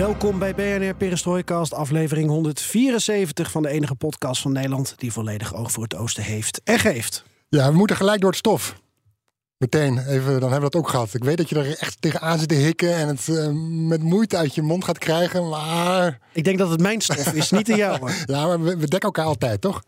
Welkom bij BNR Perestroikast, aflevering 174 van de enige podcast van Nederland die volledig oog voor het oosten heeft en geeft. Ja, we moeten gelijk door het stof. Meteen, even, dan hebben we dat ook gehad. Ik weet dat je er echt tegenaan zit te hikken en het uh, met moeite uit je mond gaat krijgen, maar... Ik denk dat het mijn stof is, niet de jouwe. ja, maar we, we, dekken elkaar altijd, toch?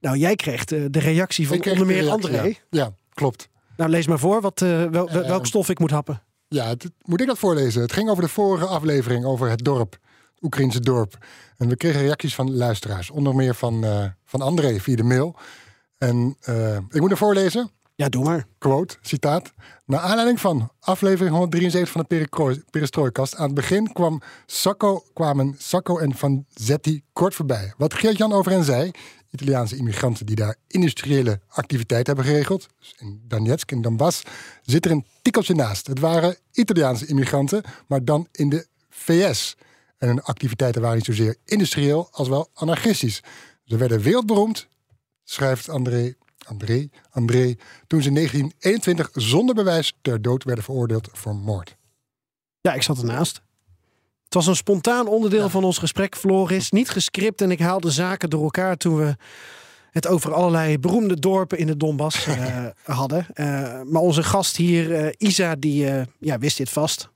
Nou, jij kreeg de, de reactie van onder meer reactie, André. Ja. ja. klopt. Nou, lees maar voor wat, uh, wel, welk stof ik moet happen. Ja, het, moet ik dat voorlezen? Het ging over de vorige aflevering over het dorp, het Oekraïnse dorp. En we kregen reacties van luisteraars, onder meer van, uh, van André via de mail. En uh, ik moet er voorlezen. Ja, doe maar. Quote, citaat. Naar aanleiding van aflevering 173 van de Perestrooikast. Aan het begin kwam Sacco, kwamen Sacco en Van Zetti kort voorbij. Wat Geert-Jan over hen zei, Italiaanse immigranten die daar industriële activiteit hebben geregeld. Dus in Donetsk, in Donbass, zit er een tikkeltje naast. Het waren Italiaanse immigranten, maar dan in de VS. En hun activiteiten waren niet zozeer industrieel als wel anarchistisch. Ze werden wereldberoemd, schrijft André, André, André, toen ze in 1921 zonder bewijs ter dood werden veroordeeld voor moord. Ja, ik zat ernaast. Het was een spontaan onderdeel ja. van ons gesprek, Floris. Niet gescript en ik haalde zaken door elkaar toen we het over allerlei beroemde dorpen in de Donbass uh, hadden. Uh, maar onze gast hier, uh, Isa, die ja, wist dit vast.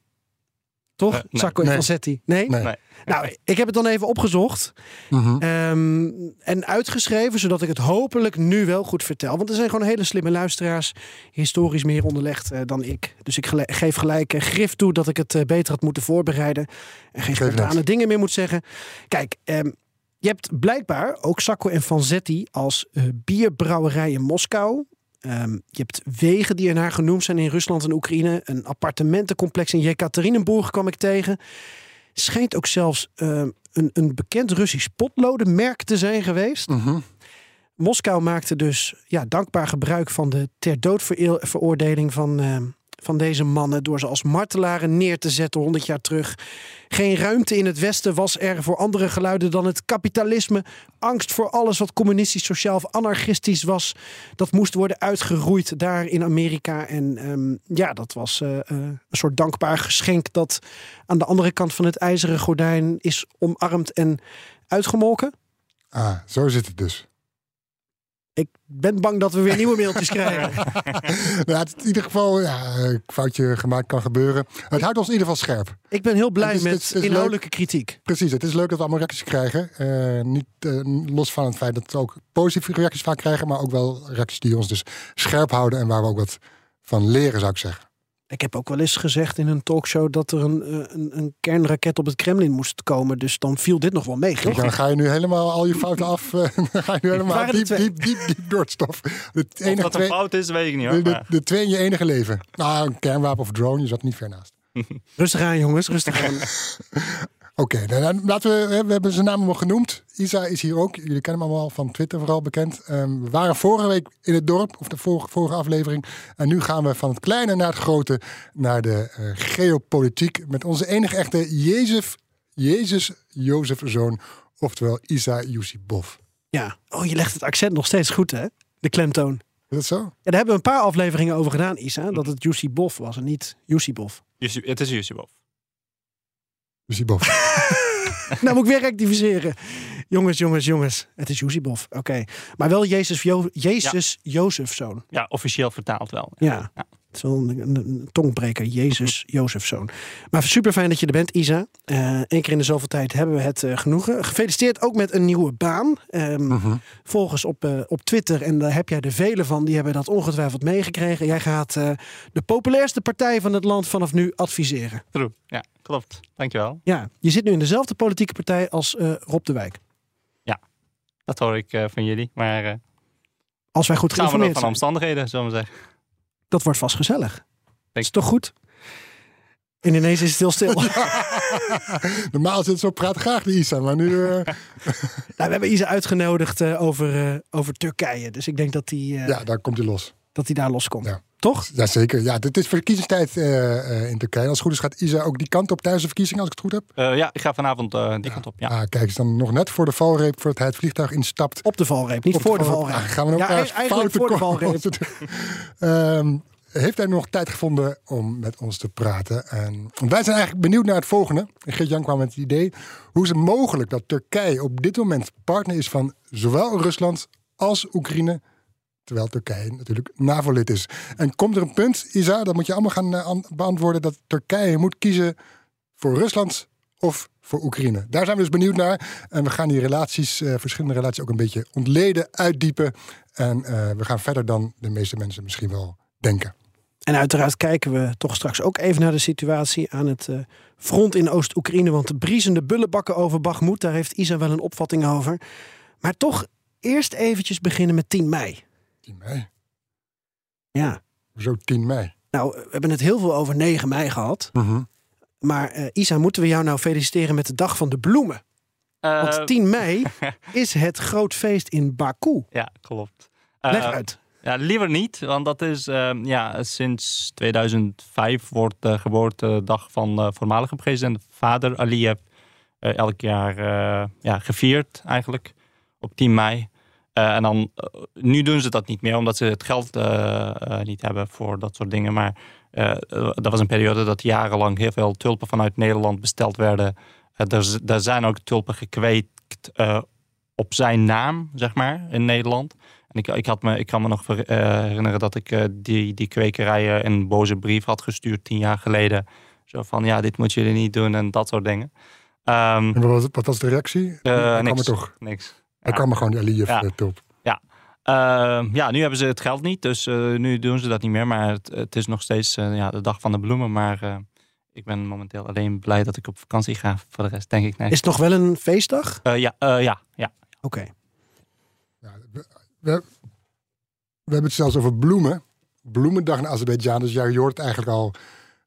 Toch? Uh, nee. Sacco en Vanzetti. Nee? Nee. nee? Nou, ik heb het dan even opgezocht. Mm -hmm. um, en uitgeschreven, zodat ik het hopelijk nu wel goed vertel. Want er zijn gewoon hele slimme luisteraars. Historisch meer onderlegd uh, dan ik. Dus ik gele- geef gelijk uh, grif toe dat ik het uh, beter had moeten voorbereiden. En geen spontane dingen meer moet zeggen. Kijk, um, je hebt blijkbaar ook Sacco en Vanzetti als bierbrouwerij in Moskou. Um, je hebt wegen die ernaar genoemd zijn in Rusland en Oekraïne. Een appartementencomplex in Jekaterinenburg kwam ik tegen. Schijnt ook zelfs uh, een, een, bekend Russisch potlodenmerk te zijn geweest. -hmm. Moskou maakte dus ja, dankbaar gebruik van de ter dood veroordeling van, uh, van deze mannen... door ze als martelaren neer te zetten 100 jaar terug. Geen ruimte in het Westen was er voor andere geluiden dan het kapitalisme. Angst voor alles wat communistisch, sociaal of anarchistisch was. Dat moest worden uitgeroeid daar in Amerika. En um, ja, dat was uh, uh, een soort dankbaar geschenk... dat aan de andere kant van het ijzeren gordijn is omarmd en uitgemolken. Ah, zo zit het dus. Ik ben bang dat we weer nieuwe mailtjes krijgen. nou, het in ieder geval, ja, een foutje gemaakt kan gebeuren. Het houdt ons in ieder geval scherp. Ik ben heel blij Het is- met het is- het is inhoudelijke kritiek. Precies, het is leuk dat we allemaal reacties krijgen. Eh, niet eh, los van het feit dat we ook positieve reacties vaak krijgen, maar ook wel reacties die ons dus scherp houden en waar we ook wat van leren, zou ik zeggen. Ik heb ook wel eens gezegd in een talkshow dat er een, eh, een, een kernraket op het Kremlin moest komen. Dus dan viel dit nog wel mee. Kijk, dan ga je nu helemaal al je fouten af. eh, dan ga je nu helemaal diep, twee? diep, diep, diep door het stof. De Of enige dat een fout is, weet ik niet de, hoor. de, de twee in je enige leven. Nou, een kernwapen of drone, je zat niet ver naast. Rustig aan, jongens, rustig aan. Oké, nou, dan laten we, we hebben zijn naam al genoemd. Isa is hier ook. Jullie kennen hem allemaal van Twitter vooral bekend. Ehm, we waren vorige week in het dorp, of de vorige, vorige aflevering. En nu gaan we van het kleine naar het grote, naar de eh, geopolitiek. Met onze enige echte Jezus, Jezus Jozef zoon, oftewel Isa Yusibov. Ja. Oh, je legt het accent nog steeds goed, hè? De klemtoon. Is dat zo? Ja, daar hebben we een paar afleveringen over gedaan, Isa. Dat het Yusibov was en niet Yusibov. Jussi- het is Jusibov. Nou moet ik weer rectificeren. Jongens, jongens, jongens. Het is Yusibov. Oké. Maar wel Jezus, jo Jezus Jozefzoon. Ja, officieel vertaald wel. Ja. Het is wel een, een, een tongbreker. Jezus Jozefzoon. Maar super fijn dat je er bent, Isa. Eén keer in de zoveel tijd hebben we het eh, genoegen. Gefeliciteerd ook met een nieuwe baan. Ehm, Mhm. Volgens op, eh, op Twitter. En daar heb jij er vele van. Die hebben dat ongetwijfeld meegekregen. Jij gaat eh, de populairste partij van het land vanaf nu adviseren. True. Ja, klopt. Dankjewel. Ja, je zit nu in dezelfde politieke partij als eh, Rob de Wijk. Dat hoor ik eh, van jullie. Maar eh Als wij goed van geïnformeerd zijn. omstandigheden, zullen we zeggen. Dat wordt vast gezellig. Denk- Is toch goed? En ineens is het heel stil. Normaal zit zo praat graag de Isa, maar nu... eh, Nou, we hebben Isa uitgenodigd eh, over, eh, over Turkije. Dus ik denk dat hij ja, daar komt hij los. dat hij daar loskomt. Ja. Toch? Jazeker. Ja, dit is verkiezingstijd eh, eh, in Turkije. Als het goed is gaat Isa ook die kant op tijdens de verkiezingen, als ik het goed heb. Eh, ja, ik ga vanavond eh, die kant op. Ja. Ah, kijk eens, dan nog net voor de valreep, voor het, hij het vliegtuig instapt. Op de valreep, niet Op voor de valreep. valreep. Ah, gaan we ja, elkaars eigenlijk voor de valreep. Ehm, heeft hij nog tijd gevonden om met ons te praten? En wij zijn eigenlijk benieuwd naar het volgende. Geert-Jan kwam met het idee. Hoe is het mogelijk dat Turkije op dit moment partner is van zowel Rusland als Oekraïne? Terwijl Turkije natuurlijk NAVO-lid is. En komt er een punt, Isa, dat moet je allemaal gaan eh, an- beantwoorden... dat Turkije moet kiezen voor Rusland of voor Oekraïne. Daar zijn we dus benieuwd naar. En we gaan die relaties, eh, verschillende relaties ook een beetje ontleden, uitdiepen. En eh, we gaan verder dan de meeste mensen misschien wel denken. En uiteraard kijken we toch straks ook even naar de situatie aan het front in Oost-Oekraïne. Want de briesende bullenbakken over Bagmoed, daar heeft Isa wel een opvatting over. Maar toch eerst eventjes beginnen met 10 mei. 10 mei. Ja, Zo 10 mei. nou, we hebben het heel veel over 9 mei gehad. Maar eh, Isa, moeten we jou nou feliciteren met de dag van de bloemen? Eh, Want 10 mei is het groot feest in Baku. Ja, klopt. Leg Eh, uit. Ja, liever niet, want dat is ehm, ja, sinds 2005 wordt de geboortedag van de voormalige president vader Aliyev eh, elk jaar eh, ja, gevierd eigenlijk op 10 mei. Eh, en dan, eh, nu doen ze dat niet meer, omdat ze het geld eh, niet hebben voor dat soort dingen. Maar dat was een periode dat jarenlang heel veel tulpen vanuit Nederland besteld werden. Er, er zijn ook tulpen gekweekt op zijn naam, zeg maar, in Nederland. En ik, ik, had me, ik kan me nog ver- herinneren dat ik die, die kwekerijen een boze brief had gestuurd tien jaar geleden. Zo van, ja, dit moet jullie niet doen en dat soort dingen. Ehm, En wat was, wat was de reactie? niks. toch. Niks. Hij Ja. kwam er gewoon Aliyev Ja. eh, top. Ehm, ja, nu hebben ze het geld niet, dus eh, nu doen ze dat niet meer. Maar het, het is nog steeds eh, ja, de dag van de bloemen. Maar eh, ik ben momenteel alleen blij dat ik op vakantie ga. Voor de rest denk ik nee. Is het nog wel een feestdag? Eh, ja, eh, ja, ja. Oké. Ja, we, we, we hebben het zelfs over bloemen. Bloemendag in Azerbeidzjan. Dus ja, je hoort eigenlijk al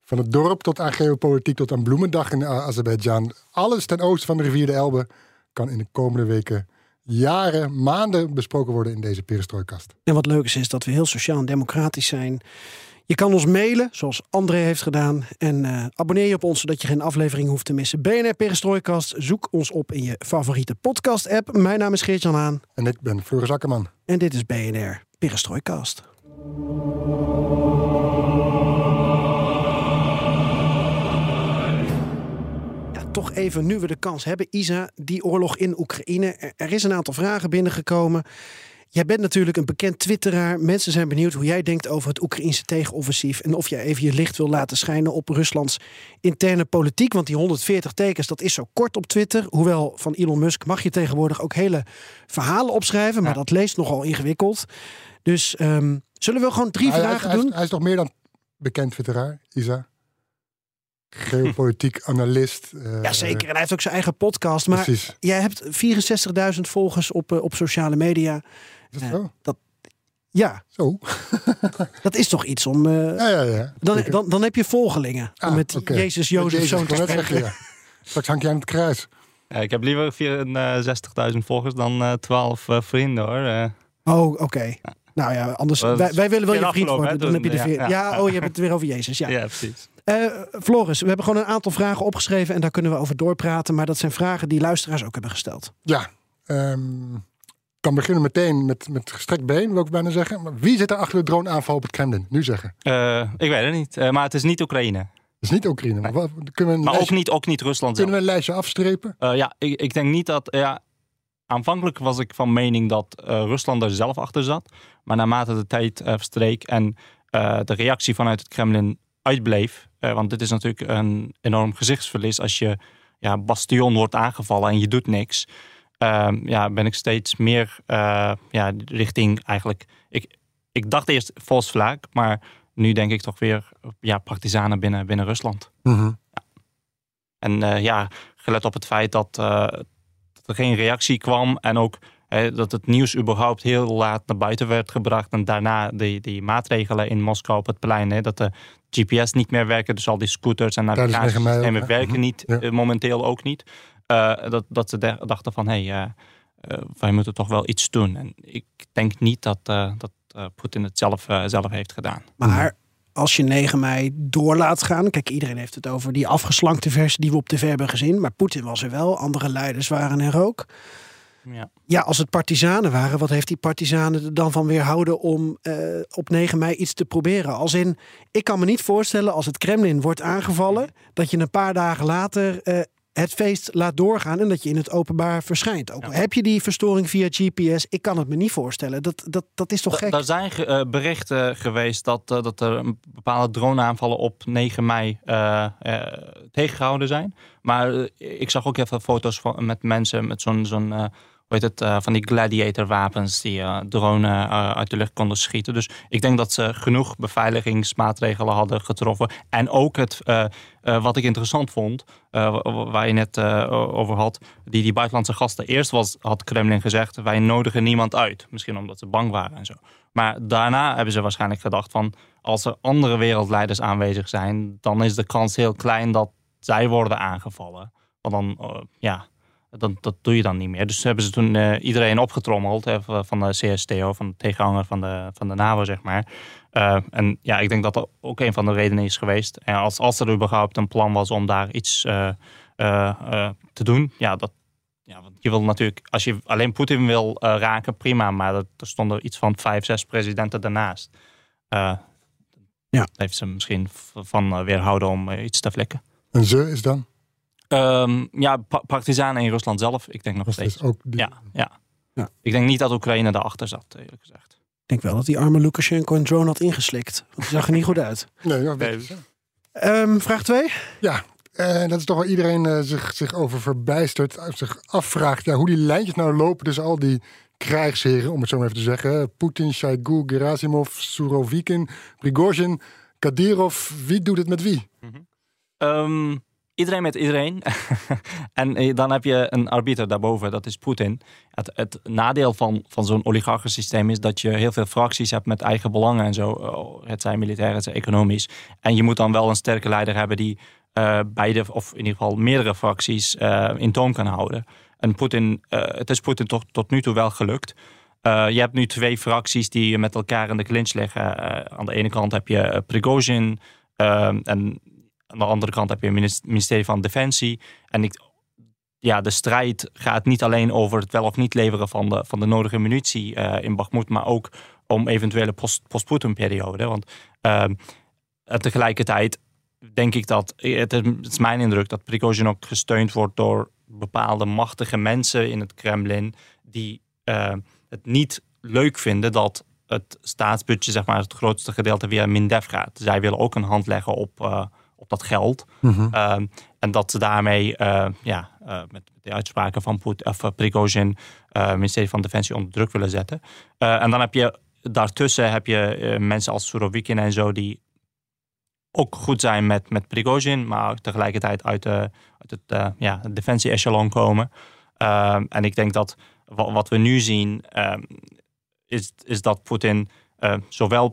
van het dorp tot aan geopolitiek tot aan bloemendag in Azerbeidzjan. Alles ten oosten van de rivier de Elbe kan in de komende weken, jaren, maanden besproken worden in deze perestrooikast. En wat leuk is, is dat we heel sociaal en democratisch zijn. Je kan ons mailen, zoals André heeft gedaan. En eh, abonneer je op ons, zodat je geen aflevering hoeft te missen. BNR Perestrooikast, zoek ons op in je favoriete podcast-app. Mijn naam is Geert-Jan Haan En ik ben Floris Akkerman. en dit is BNR Perestrooikast. Toch even, nu we de kans hebben, Isa, die oorlog in Oekraïne. Er, is een aantal vragen binnengekomen. Jij bent natuurlijk een bekend twitteraar. Mensen zijn benieuwd hoe jij denkt over het Oekraïnse tegenoffensief. En of jij even je licht wil laten schijnen op Ruslands interne politiek. Want die 140 tekens, dat is zo kort op Twitter. Hoewel van Elon Musk mag je tegenwoordig ook hele verhalen opschrijven. Maar dat leest nogal ingewikkeld. Dus ehm, zullen we gewoon drie Hij, hij, vragen hij is- doen? hij is toch meer dan bekend twitteraar, Isa? Geopolitiek analist. eh, Jazeker, en hij heeft ook zijn eigen podcast. Maar Precies. jij hebt 64.000 volgers op, eh, op sociale media. Is dat Eh, zo? dat, ja, Zo. dat is toch iets om... eh, Ja, ja, ja. dan, dan, dan heb je volgelingen. Ah, om met. Jezus, Met Jozef, Jezus, zoon te zeggen, ja. Straks hangt jij aan het kruis. Ja, ik heb liever 64.000 volgers dan eh 12 eh, vrienden hoor. Oh, oké. Nou ja, anders... Wij, wij willen wel je vriend worden. hè, Dan heb je de ja, ja, ja. oh, je hebt het weer over Jezus. Ja. ja. precies. Eh, Floris, we hebben gewoon een aantal vragen opgeschreven... en daar kunnen we over doorpraten. Maar dat zijn vragen die luisteraars ook hebben gesteld. Ja, ehm, kan beginnen meteen met, met gestrekt been, wil ik bijna zeggen. Maar wie zit er achter de droneaanval op het Kremlin? Nu zeggen. Eh, ik weet het niet, Eh, maar het is niet Oekraïne. Dat is niet Oekraïne. Maar wat, kunnen, we een Maar ook lijstje, niet, ook niet Rusland zelf. kunnen we een lijstje afstrepen? Eh, ja, ik, ik denk niet dat. Ja, aanvankelijk was ik van mening dat eh, Rusland er zelf achter zat. Maar naarmate de tijd eh, verstreek en eh, de reactie vanuit het Kremlin uitbleef. want dit is natuurlijk een enorm gezichtsverlies als je ja, bastion wordt aangevallen en je doet niks. Ehm, ja, ben ik steeds meer ja, richting eigenlijk. Ik, ik dacht eerst Volksvlaak, maar nu denk ik toch weer ja, partisanen binnen, binnen Rusland. En eh, ja, gelet op het feit dat, dat er geen reactie kwam en ook hè, dat het nieuws überhaupt heel laat naar buiten werd gebracht en daarna die, die maatregelen in Moskou op het plein, hè, dat de GPS niet meer werken. Dus al die scooters en Tijdens 9 mei ook, navigatiesystemen werken Mhm. niet. Ja. eh, momenteel ook niet. Eh, dat, dat ze dachten van, hé, hey, eh, wij moeten toch wel iets doen. En ik denk niet dat, eh, dat eh, Poetin het zelf, zelf heeft gedaan. Maar als je 9 mei door laat gaan. Kijk, iedereen heeft het over die afgeslankte versie die we op tv hebben gezien. Maar Poetin was er wel. Andere leiders waren er ook. Ja. Ja, als het partizanen waren, wat heeft die partizanen er dan van weerhouden om eh, op 9 mei iets te proberen? Als in, ik kan me niet voorstellen als het Kremlin wordt aangevallen, dat je een paar dagen later eh, het feest laat doorgaan en dat je in het openbaar verschijnt. Ook heb je die verstoring via GPS, ik kan het me niet voorstellen. Dat, dat, dat is toch Da- gek? Daar zijn eh, berichten geweest dat, eh, dat er een bepaalde droneaanvallen op 9 mei eh, eh, tegengehouden zijn. Maar ik zag ook even foto's van, met mensen met zo'n, zo'n heet het, eh, van die gladiator wapens die eh drone eh, uit de lucht konden schieten. Dus ik denk dat ze genoeg beveiligingsmaatregelen hadden getroffen. En ook het, wat ik interessant vond, wa- wa- waar je net over had, die, die buitenlandse gasten. Eerst was, had Kremlin gezegd, wij nodigen niemand uit. Misschien omdat ze bang waren en zo. Maar daarna hebben ze waarschijnlijk gedacht van, als er andere wereldleiders aanwezig zijn, dan is de kans heel klein dat zij worden aangevallen. Want dan, ja, dat, dat doe je dan niet meer. Dus hebben ze toen eh, iedereen opgetrommeld hè, van de CSTO, van de tegenhanger van de, van de NAVO, zeg maar. Eh, en ja, ik denk dat dat ook een van de redenen is geweest. En als, als er überhaupt een plan was om daar iets eh, te doen, ja, dat, ja, want je wil natuurlijk, als je alleen Poetin wil raken, prima. Maar dat, er stonden iets van vijf, zes presidenten daarnaast. Ja. dat heeft ze misschien van weerhouden om iets te flikken. En ze is dan? Ehm, ja, pa- partisanen in Rusland zelf, ik denk nog Dat steeds. is ook die- Ja, ja. Ja. Ik denk niet dat Oekraïne daarachter zat, eerlijk gezegd. Ik denk wel dat die arme Lukashenko een drone had ingeslikt. Want die zag er niet goed uit. Nee, Nee. weet je. Ehm, vraag 2. Ja, en dat is toch waar iedereen eh, zich, zich over verbijstert. eh, Zich afvraagt ja, hoe die lijntjes nou lopen tussen al die krijgsheren, om het zo maar even te zeggen. Poetin, Shoigu, Gerasimov, Surovikin, Prigozhin, Kadyrov. Wie doet het met wie? Ehm, iedereen met iedereen. en eh, dan heb je een arbiter daarboven, dat is Poetin. Het, nadeel van, van zo'n oligarchensysteem is dat je heel veel fracties hebt met eigen belangen en zo. Oh, Het zijn militair, het zijn economisch. En je moet dan wel een sterke leider hebben die eh, beide, of in ieder geval meerdere fracties, eh, in toom kan houden. En Poetin, eh, het is Poetin tot, tot nu toe wel gelukt. Eh, je hebt nu twee fracties die met elkaar in de clinch liggen. Eh, aan de ene kant heb je eh, Prigozhin eh, en aan de andere kant heb je het minis- ministerie van Defensie. En ik, ja, de strijd gaat niet alleen over het wel of niet leveren van de, van de nodige munitie eh, in Bakhmut, maar ook om eventuele post- post-Poetin-periode. Want ehm, tegelijkertijd denk ik dat, het is, het is mijn indruk, dat Prigozhin ook gesteund wordt door bepaalde machtige mensen in het Kremlin die eh, het niet leuk vinden dat het staatsbudget, zeg maar, het grootste gedeelte via Mindef gaat. Zij willen ook een hand leggen op, eh, op dat geld. Ehm, en dat ze daarmee eh, ja, eh, met de uitspraken van Poet, of, eh, Prigozhin eh ministerie van Defensie onder druk willen zetten. En dan heb je daartussen heb je mensen als Surovikin en zo die ook goed zijn met, met Prigozhin, maar tegelijkertijd uit, de, uit het ja, defensie-echelon komen. Ehm, en ik denk dat wa- wat we nu zien, ehm, is, is dat Poetin eh, zowel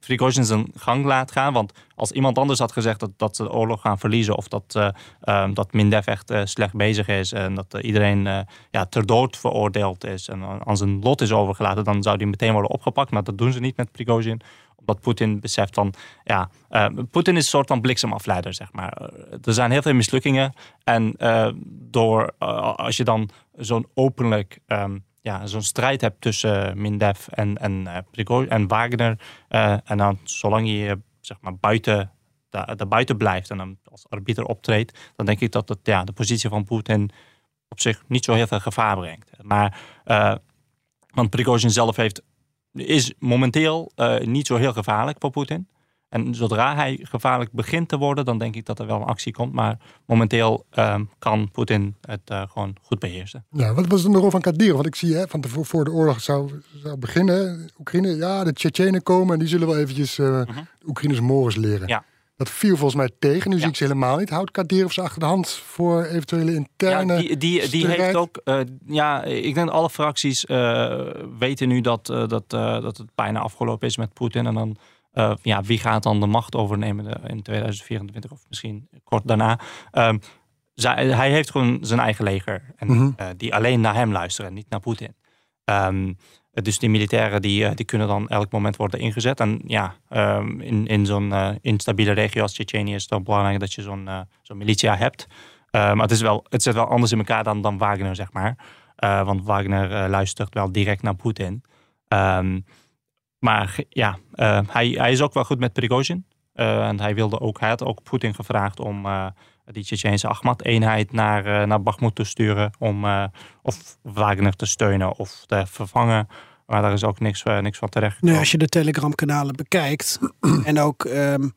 Prigozhin, zijn gang laat gaan. Want als iemand anders had gezegd dat, dat ze de oorlog gaan verliezen... of dat, ehm, dat Mindef echt eh, slecht bezig is... en dat iedereen ja, ter dood veroordeeld is... en aan zijn lot is overgelaten... dan zou die meteen worden opgepakt. Maar dat doen ze niet met Prigozhin omdat Poetin beseft van, ja, Poetin is een soort van bliksemafleider, zeg maar. Er zijn heel veel mislukkingen. En door, als je dan zo'n openlijk, ehm, ja, zo'n strijd hebt tussen Mindef en, en, eh, en Wagner. eh, en dan, zolang je, zeg maar, buiten, daar buiten blijft en dan als arbiter optreedt, dan denk ik dat het, ja, de positie van Poetin op zich niet zo heel veel gevaar brengt. Maar, eh, want Prigozhin zelf heeft is momenteel eh, niet zo heel gevaarlijk voor Poetin. En zodra hij gevaarlijk begint te worden, dan denk ik dat er wel een actie komt. Maar momenteel ehm, kan Poetin het eh, gewoon goed beheersen. Ja, wat was dan de rol van Kadyrov? Want ik zie hè, van tevoren voor de oorlog zou, zou beginnen, Oekraïne, ja, de Tsjetsjenen komen en die zullen wel eventjes eh de Oekraïners mores leren. Ja. Dat viel volgens mij tegen. Nu zie ik ze helemaal niet. Houdt Kadyrov ze achter de hand voor eventuele interne Ja, die, die, die heeft ook. eh, ja, ik denk dat alle fracties eh, weten nu dat, dat, dat het bijna afgelopen is met Poetin. En dan eh, ja, wie gaat dan de macht overnemen de- in 2024 of misschien kort daarna. Ehm, zij, hij heeft gewoon zijn eigen leger. En, Mhm. eh, die alleen naar hem luisteren, niet naar Poetin. Ehm, dus die militairen die, eh, die kunnen dan elk moment worden ingezet. En ja, ehm, in, in zo'n eh, instabiele regio als Tsjetsjenië is het wel belangrijk dat je zo'n eh, zo'n militia hebt. Eh, maar het, is wel, het zit wel anders in elkaar dan, dan Wagner, zeg maar. Eh, want Wagner eh, luistert wel direct naar Poetin. Maar ja, eh, hij, hij is ook wel goed met Prigozhin. Eh, en hij wilde ook, hij had ook Poetin gevraagd om eh, die Tsjetsjense Ahmad-eenheid naar, naar Bakhmut te sturen. Om eh, of Wagner te steunen of te vervangen. Maar daar is ook niks, niks van terecht. Nu, als je de Telegram-kanalen bekijkt en ook ehm,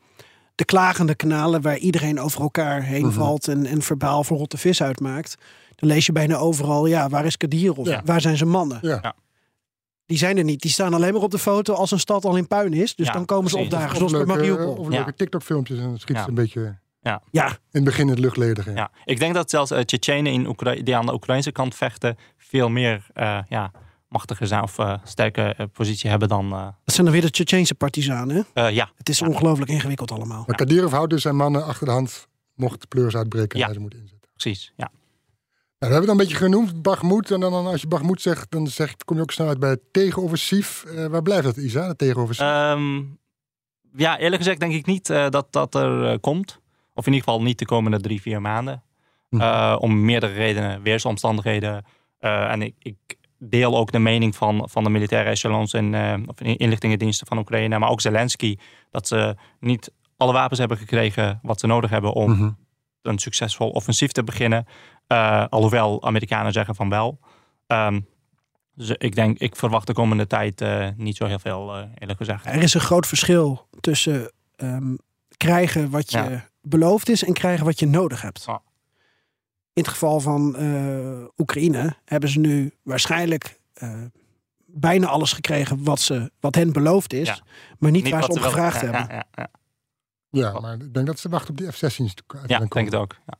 de klagende kanalen waar iedereen over elkaar heen Mhm. valt en, en verbaal voor rotte vis uitmaakt, dan lees je bijna overal, ja, waar is Kadirov? Ja. Waar zijn zijn mannen? Ja. Ja. Die zijn er niet. Die staan alleen maar op de foto als een stad al in puin is. Dus Ja, dan komen ze opdagen, Of zoals bij Mariupol. of Ja. leuke TikTok-filmpjes en schiet Ja. ze een beetje Ja, in het begin het luchtledige. Ja, ik denk dat zelfs uh, Tsjetsjenen in Oekra- die aan de Oekraïnse kant vechten veel meer eh, ja, machtiger zijn of eh, sterke positie hebben dan. eh, dat zijn dan weer de Tsjetsjense partizanen. ja, Het is Ja. ongelooflijk ingewikkeld allemaal. Maar Kadirov houdt dus zijn mannen achter de hand mocht de pleurs uitbreken en Ja. hij ze moet inzetten. precies. Ja. Nou, we hebben het een beetje genoemd, Bagmoed. En dan, dan als je Bagmoed zegt, dan zeg, kom je ook snel uit bij het tegenoffensief. Eh, waar blijft dat, Isa, het tegenoffensief? Ehm, ja, eerlijk gezegd denk ik niet eh, dat dat er eh, komt. Of in ieder geval niet de komende drie, vier maanden. Mhm. Om meerdere redenen, weersomstandigheden. En ik, ik deel ook de mening van, van de militaire echelons en of inlichtingendiensten van Oekraïne. Maar ook Zelensky. Dat ze niet alle wapens hebben gekregen wat ze nodig hebben om Mhm. Een succesvol offensief te beginnen. Eh, alhoewel Amerikanen zeggen van wel. Ehm, dus ik denk, ik verwacht de komende tijd eh, niet zo heel veel, eh, eerlijk gezegd. Er is een groot verschil tussen ehm, krijgen wat je Ja. beloofd is en krijgen wat je nodig hebt. In het geval van Oekraïne hebben ze nu waarschijnlijk bijna alles gekregen wat, ze, wat hen beloofd is, Ja. maar niet, waar ze om gevraagd hebben. Ja, ja, Ja, maar ik denk dat ze wachten op die F-16's. te- ja. komen. denk het ook. Ja.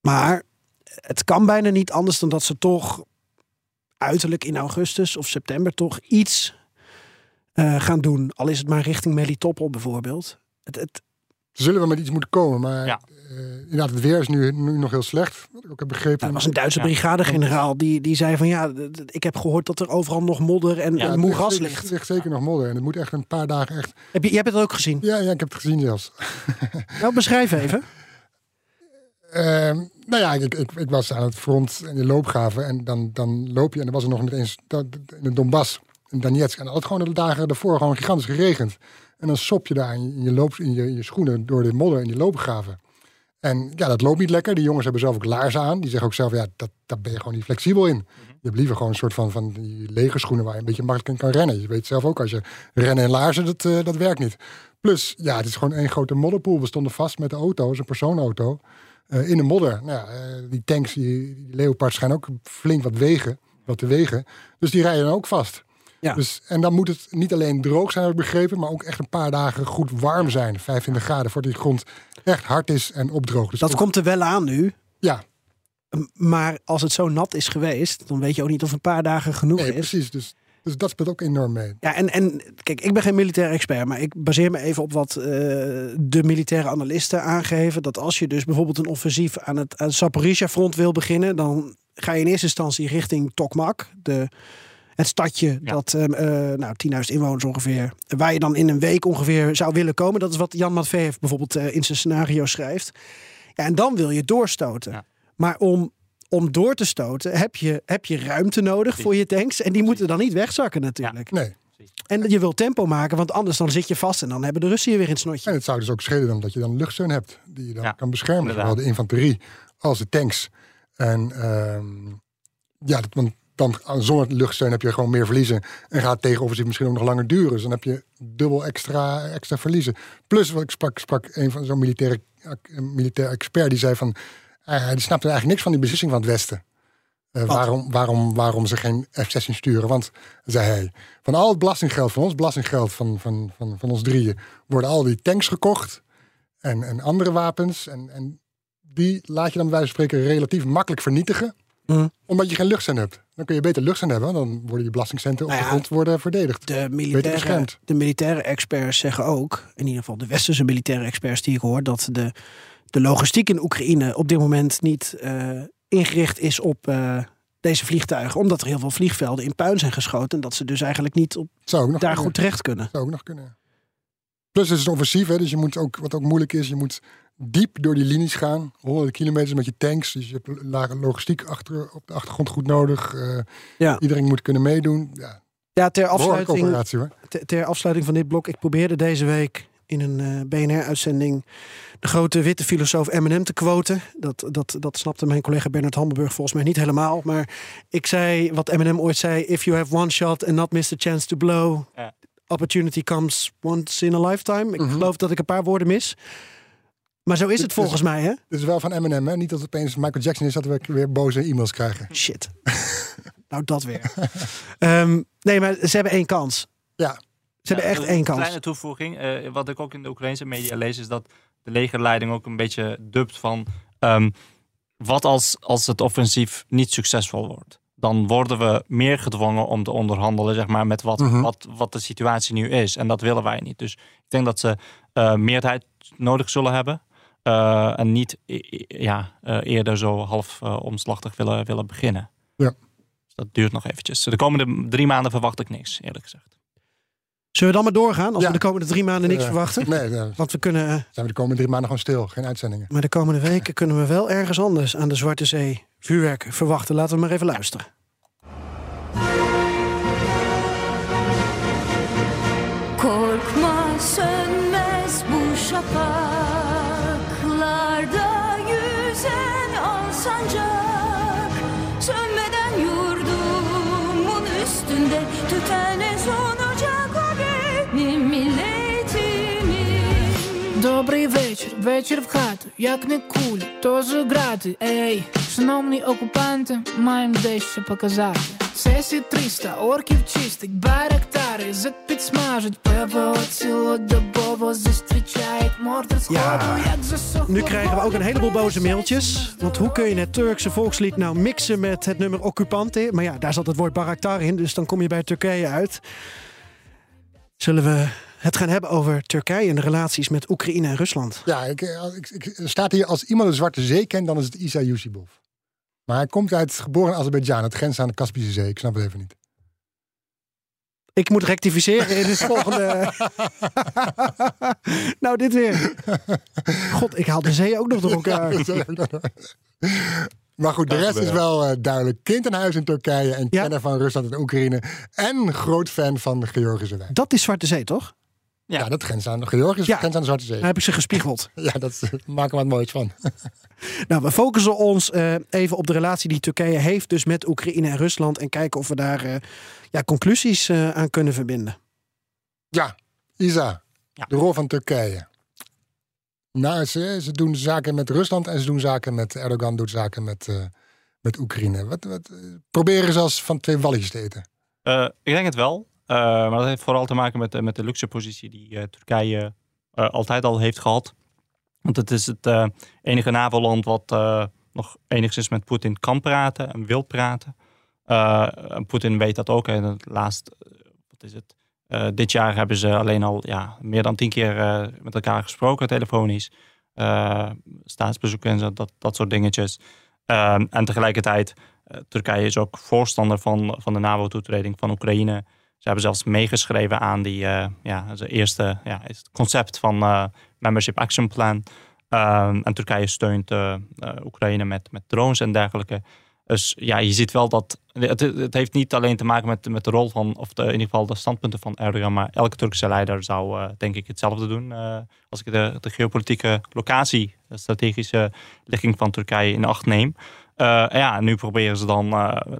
Maar het kan bijna niet anders dan dat ze toch uiterlijk in augustus of september toch iets eh, gaan doen. Al is het maar richting Melitopol bijvoorbeeld. Het, het, Ze zullen wel met iets moeten komen, maar Ja. Eh, inderdaad, het weer is nu, nu nog heel slecht. Wat ik ook heb begrepen. Nou, er was een Duitse Ja. brigadegeneraal die, die zei van ja, ik heb gehoord dat er overal nog modder en, Ja, en het moeras ligt, ligt. ligt zeker nog modder. En het moet echt een paar dagen echt... Heb je, jij hebt het ook gezien? Ja, ja ik heb het gezien zelfs. Nou, beschrijf even. Ehm, nou ja, ik, ik, ik was aan het front in de loopgraven. En dan, dan loop je en dan was er nog niet eens dat, in de Donbass, in Donetsk. En dat had gewoon de dagen daarvoor gewoon gigantisch geregend. En dan sop je daar in je, in je, loop, in je, in je schoenen door de modder in die loopgraven. En ja, dat loopt niet lekker. Die jongens hebben zelf ook laarzen aan. Die zeggen ook zelf, ja, dat, daar ben je gewoon niet flexibel in. Je hebt liever gewoon een soort van, van die legerschoenen waar je een beetje makkelijk in kan rennen. Je weet zelf ook, als je rennen in laarzen, dat, eh, dat werkt niet. Plus, ja, het is gewoon één grote modderpoel. We stonden vast met de auto, een persoonauto, eh, in de modder. Nou eh, die tanks, die, die Leopards schijnen ook flink wat wegen, wat te wegen. Dus die rijden dan ook vast. Ja. Dus, en dan moet het niet alleen droog zijn, heb ik begrepen, maar ook echt een paar dagen goed warm zijn. 25 graden, voordat die grond echt hard is en opdroogt. Dus Dat komt er wel aan nu. Ja, Maar als het zo nat is geweest, dan weet je ook niet of een paar dagen genoeg nee, is. precies. Dus, dus dat speelt ook enorm mee. Ja, en, en kijk, ik ben geen militair expert, maar ik baseer me even op wat eh, de militaire analisten aangeven. Dat als je dus bijvoorbeeld een offensief aan het, aan het Zaporizhia-front wil beginnen, dan ga je in eerste instantie richting Tokmak, de, het stadje Ja. dat eh, eh, nou, 10.000 inwoners ongeveer, waar je dan in een week ongeveer zou willen komen. Dat is wat Jan Matveev bijvoorbeeld eh, in zijn scenario schrijft. Ja, en dan wil je doorstoten. Ja. Maar om, om door te stoten heb je, heb je ruimte nodig voor je tanks. En die moeten dan niet wegzakken natuurlijk. Nee. En je wil tempo maken, want anders dan zit je vast en dan hebben de Russen je weer in het snotje. En het zou dus ook schelen dan dat je dan luchtsteun hebt die je dan Ja, kan beschermen. inderdaad. Zowel de infanterie als de tanks. En ehm, ja, dat, want dan zonder luchtsteun heb je gewoon meer verliezen. En gaat het tegenoffensief misschien ook nog langer duren. Dus dan heb je dubbel extra, extra verliezen. Plus, wat ik sprak, sprak een van zo'n militaire, een militair expert die zei van... eh, die snapte eigenlijk niks van die beslissing van het Westen. Eh, waarom, waarom, waarom ze geen F-16 sturen. Want, zei hij, van al het belastinggeld, van ons belastinggeld van, van, van, van ons drieën, worden al die tanks gekocht en, en andere wapens. En, en die laat je dan bij wijze van spreken relatief makkelijk vernietigen. Mm. Omdat je geen luchtzend hebt. Dan kun je beter luchtzend hebben. Dan worden je belastingcenten op Nou de grond worden verdedigd. De militaire, de militaire experts zeggen ook, in ieder geval de westerse militaire experts die ik hoor, dat de, de logistiek in Oekraïne op dit moment niet eh, ingericht is op eh, deze vliegtuigen. Omdat er heel veel vliegvelden in puin zijn geschoten. En dat ze dus eigenlijk niet op, daar kunnen. goed terecht kunnen. Zou ook nog kunnen. Plus het is een offensief, hè, dus je moet ook, wat ook moeilijk is, je moet diep door die linies gaan. Honderden kilometers met je tanks. Dus je hebt lage logistiek achter, op de achtergrond goed nodig. Eh, Ja. Iedereen moet kunnen meedoen. Ja, Ja, ter afsluiting, ter, ter afsluiting van dit blok. Ik probeerde deze week in een eh, BNR-uitzending de grote witte filosoof Eminem te quoten. Dat, dat, dat snapte mijn collega Bernard Hammelburg volgens mij niet helemaal. Maar ik zei wat Eminem ooit zei. If you have one shot and not miss the chance to blow. Ja. Opportunity comes once in a lifetime. Ik Mhm. geloof dat ik een paar woorden mis. Maar zo is het Dit is- volgens mij, hè? Dit is wel van Eminem, hè? Niet dat het opeens Michael Jackson is dat we weer boze e-mails krijgen. Shit. nou, dat weer. Ehm, nee, maar ze hebben één kans. Ja, Ze hebben echt een één kans. kleine toevoeging. eh, wat ik ook in de Oekraïnse media lees, is dat de legerleiding ook een beetje dubt van... ehm, wat als, als het offensief niet succesvol wordt? Dan worden we meer gedwongen om te onderhandelen zeg maar, met wat, Mhm. wat, wat de situatie nu is. En dat willen wij niet. Dus ik denk dat ze eh, meerderheid nodig zullen hebben. eh, en niet e- e- ja, eh, eerder zo half omslachtig willen, willen beginnen. Ja. Dus dat duurt nog eventjes. De komende drie maanden verwacht ik niks, eerlijk gezegd. Zullen we dan maar doorgaan als Ja. we de komende drie maanden niks verwachten? Nee, dan Want we kunnen, eh, zijn we de komende drie maanden gewoon stil. Geen uitzendingen. maar de komende weken kunnen we wel ergens anders aan de Zwarte Zee vuurwerk verwachten. Laten we maar even luisteren. вечір, вечір в хату, як не кулі, то грати. Ей, шановні окупанти, маємо дещо показати. Сесі 300, орків чистить, байрактари підсмажуть, ПВО цілодобово зустрічають мордер сходу, Ja. як засохло. Nu krijgen we ook een heleboel boze mailtjes. Want hoe kun je het Turkse volkslied nou mixen met het nummer Occupante? Maar ja, daar zat het woord Baraktar in, dus dan kom je bij Turkije uit. Zullen we het gaan hebben over Turkije en de relaties met Oekraïne en Rusland? Ja, ik, eh, ik, ik, er staat hier als iemand de Zwarte Zee kent, dan is het Isa Yusibov. Maar hij komt uit geboren in Azerbeidzjan, het grens aan de Kaspische Zee. Ik snap het even niet. Ik moet rectificeren in het volgende. nou, dit weer. God, ik haal de zee ook nog door elkaar. Maar goed, de rest is wel eh, duidelijk. Kind in huis in Turkije en Ja. kenner van Rusland en Oekraïne. En groot fan van de Georgische wijn. Dat is Zwarte Zee, toch? Ja, Ja. dat grens aan de Georgische Ja. grens aan de Zwarte Zee. Daar heb ik ze gespiegeld. Ja, dat eh, maken we wat moois van. Nou, we focussen ons eh, even op de relatie die Turkije heeft dus met Oekraïne en Rusland. En kijken of we daar eh, ja, conclusies eh, aan kunnen verbinden. Ja, Isa, Ja. de rol van Turkije. Nou, ze, ze doen zaken met Rusland en ze doen zaken met Erdogan, doet zaken met, eh, met Oekraïne. Wat, wat, proberen ze als van twee walletjes te eten? Eh, ik denk het wel. Eh, maar dat heeft vooral te maken met, de- met de luxe positie die eh, Turkije eh, altijd al heeft gehad. Want het is het eh, enige NAVO-land wat eh, nog enigszins met Poetin kan praten en wil praten. Eh, en Poetin weet dat ook. En het laatst, eh, wat is het? Eh, dit jaar hebben ze alleen al ja, meer dan tien keer eh, met elkaar gesproken, telefonisch. Eh, staatsbezoeken en zo, dat, dat soort dingetjes. Eh, en tegelijkertijd eh, Turkije is ook voorstander van, van de NAVO-toetreding van Oekraïne. Ze hebben zelfs meegeschreven aan die, eh, ja, zijn eerste ja, het concept van eh, Membership Action Plan. Ehm, en Turkije steunt eh, Oekraïne met, met drones en dergelijke. Dus ja, je ziet wel dat. Het, het heeft niet alleen te maken met, met de rol van, of de, in ieder geval de standpunten van Erdogan, maar elke Turkse leider zou denk ik hetzelfde doen. als ik de, de geopolitieke locatie, de strategische ligging van Turkije in acht neem. Ja, nu proberen ze dan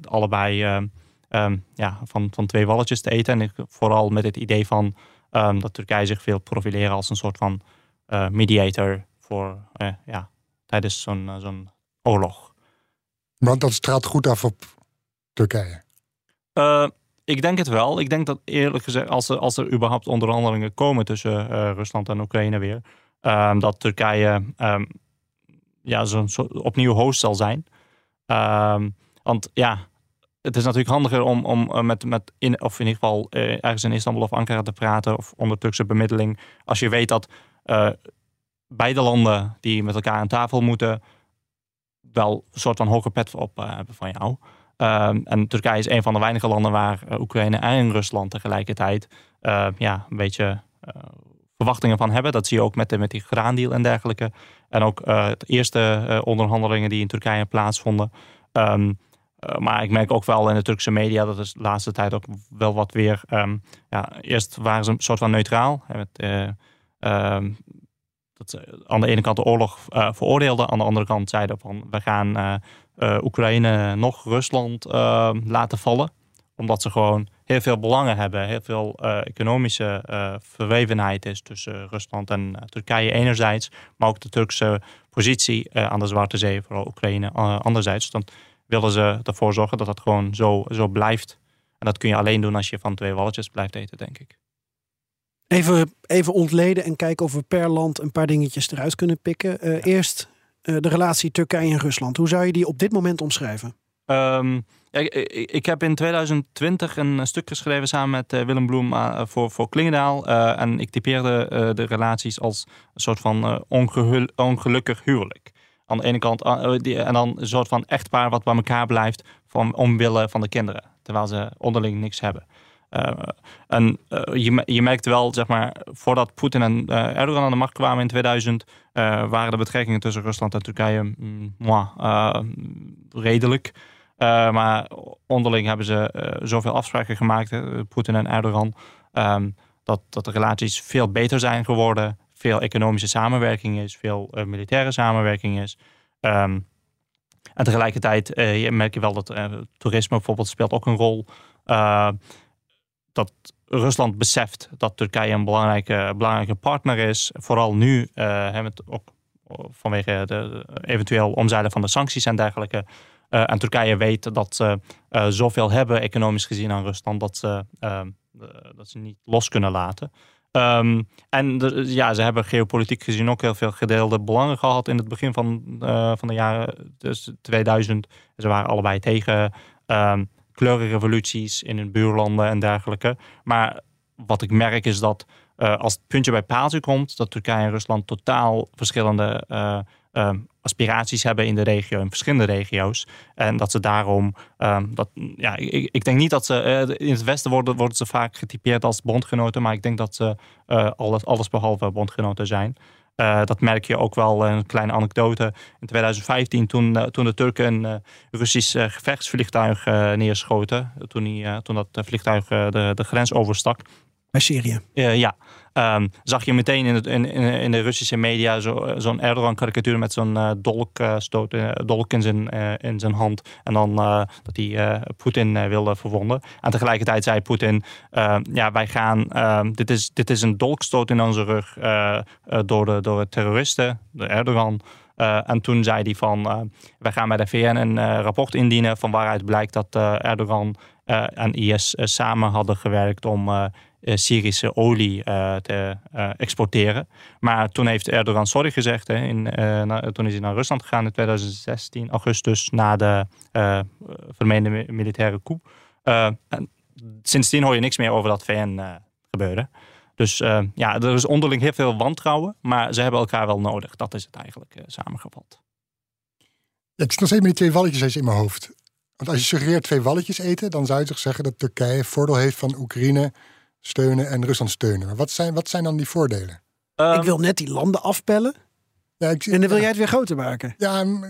allebei eh, ehm, ja, van, van twee walletjes te eten. En ik, vooral met het idee van ehm, dat Turkije zich wil profileren als een soort van eh, mediator voor, eh, ja, tijdens zo'n eh, zo'n oorlog. Want dat straalt goed af op Turkije. Ik denk het wel. Ik denk dat eerlijk gezegd, als er, als er überhaupt onderhandelingen komen tussen Rusland en Oekraïne weer, ehm, dat Turkije ja, zo'n opnieuw host zal zijn. Want ja, het is natuurlijk handiger om, om eh, met, met in, of in ieder geval eh, ergens in Istanbul of Ankara te praten of onder Turkse bemiddeling. Als je weet dat eh, beide landen die met elkaar aan tafel moeten, wel een soort van hoge pet op hebben van jou. Ehm, en Turkije is een van de weinige landen waar Oekraïne en Rusland tegelijkertijd ja, een beetje verwachtingen van hebben. Dat zie je ook met, de, met die graandeal en dergelijke. En ook de eerste onderhandelingen die in Turkije plaatsvonden. Ehm, eh, maar ik merk ook wel in de Turkse media dat is de laatste tijd ook wel wat weer. ehm, ja, eerst waren ze een soort van neutraal. Hè, eh, ehm, dat ze aan de ene kant de oorlog eh, veroordeelden, aan de andere kant zeiden van we gaan Oekraïne nog Rusland eh, laten vallen. Omdat ze gewoon heel veel belangen hebben, heel veel economische verwevenheid is tussen Rusland en Turkije enerzijds, maar ook de Turkse positie aan de Zwarte Zee, vooral Oekraïne anderzijds. Dan willen ze ervoor zorgen dat dat gewoon zo, zo blijft. En dat kun je alleen doen als je van twee walletjes blijft eten, denk ik. Even, even ontleden en kijken of we per land een paar dingetjes eruit kunnen pikken. Eh, Eerst eh, de relatie Turkije en Rusland. Hoe zou je die op dit moment omschrijven? Ehm, ik, heb in 2020 een stuk geschreven samen met eh, Willem Bloem eh, voor, voor Klingendaal. Eh, en ik typeerde eh, de relaties als een soort van eh, ongehul- ongelukkig huwelijk. Aan de ene kant, eh, die- en dan een soort van echtpaar wat bij elkaar blijft van, omwille van de kinderen. Terwijl ze onderling niks hebben. Eh, en eh, je, je merkt wel, zeg maar, voordat Poetin en eh, Erdogan aan de macht kwamen in 2000, eh, waren de betrekkingen tussen Rusland en Turkije mm, eh, redelijk. Eh, maar onderling hebben ze eh, zoveel afspraken gemaakt, eh, Poetin en Erdogan, ehm, dat, dat de relaties veel beter zijn geworden. Veel economische samenwerking is, veel eh, militaire samenwerking is. Ehm, en tegelijkertijd eh, merk je wel dat eh, toerisme bijvoorbeeld speelt ook een rol. Dat Rusland beseft dat Turkije een belangrijke, belangrijke partner is. Vooral nu, ook vanwege de, eventueel omzeilen van de sancties en dergelijke. Eh, en Turkije weet dat ze zoveel hebben, economisch gezien, aan Rusland, dat ze, de- dat ze niet los kunnen laten. Ehm, en ja, ze hebben geopolitiek gezien ook heel veel gedeelde belangen gehad in het begin van, eh, van de jaren dus 2000. Ze waren allebei tegen ehm kleurrevoluties in hun buurlanden en dergelijke. Maar wat ik merk is dat eh, als het puntje bij paaltje komt, dat Turkije en Rusland totaal verschillende eh, ehm, aspiraties hebben in de regio, in verschillende regio's. En dat ze daarom, ehm, dat, ja, ik, ik denk niet dat ze, eh, in het Westen worden, worden ze vaak getypeerd als bondgenoten, maar ik denk dat ze eh, alles, alles behalve bondgenoten zijn. Eh, dat merk je ook wel, een kleine anekdote. In 2015, toen, toen de Turken een eh, Russisch gevechtsvliegtuig neerschoten, toen, die, toen dat vliegtuig de, de grens overstak, Bij Syrië. eh, ja, Ehm, zag je meteen in, het, in, in, de Russische media zo- zo'n Erdogan-karikatuur met zo'n eh, dolk, eh, stoot, eh, dolk in zijn, eh, in zijn hand. En dan eh, dat hij eh, Poetin eh, wilde verwonden. En tegelijkertijd zei Poetin, eh, ja, wij gaan, ehm, dit, is, dit is een dolkstoot in onze rug eh, eh, door, de, door de terroristen, de Erdogan. Eh, en toen zei hij van, eh, wij gaan bij de VN een eh, rapport indienen van waaruit blijkt dat eh, Erdogan eh, en IS eh, samen hadden gewerkt om eh, eh, Syrische olie eh, te eh, exporteren. Maar toen heeft Erdogan sorry gezegd. Hè, in, eh, na- toen is hij naar Rusland gegaan in 2016, augustus, na de eh vermeende mi- militaire coup. Eh, en sindsdien hoor je niks meer over dat VN eh, gebeuren. Dus eh, ja, er is onderling heel veel wantrouwen, maar ze hebben elkaar wel nodig. Dat is het eigenlijk eh, samengevat. Het is nog steeds met die twee walletjes eens in mijn hoofd. Want als je suggereert twee walletjes eten, dan zou je toch zeggen dat Turkije voordeel heeft van Oekraïne steunen en Rusland steunen. Maar wat zijn, wat zijn dan die voordelen? Ehm, ik wil net die landen afpellen. Ja, ik, En dan wil jij het weer groter maken. Ja, omdat,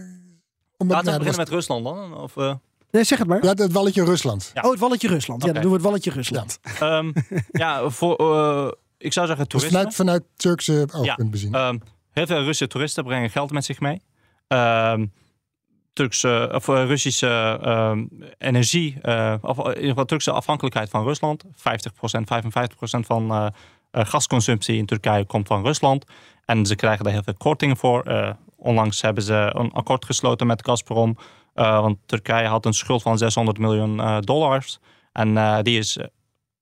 Laten we ja, beginnen was- met Rusland dan. Of, eh, Nee, zeg het maar. ja, het walletje Rusland. Ja. Oh, het walletje Rusland. Ja, dan doen we het walletje Rusland. Ehm, ja, voor, eh, ik zou zeggen Dus toerisme. vanuit, vanuit Turkse oogpunt bezien. Ehm, heel veel Russische toeristen brengen geld met zich mee. Turkse, of, eh, Russische ehm, energie, eh, of in ieder geval Turkse afhankelijkheid van Rusland. 50%, 55% van eh, eh, gasconsumptie in Turkije komt van Rusland. En ze krijgen daar heel veel kortingen voor. Eh, onlangs hebben ze een akkoord gesloten met Gazprom. eh, want Turkije had een schuld van 600 miljoen eh, dollars. En eh, die is eh,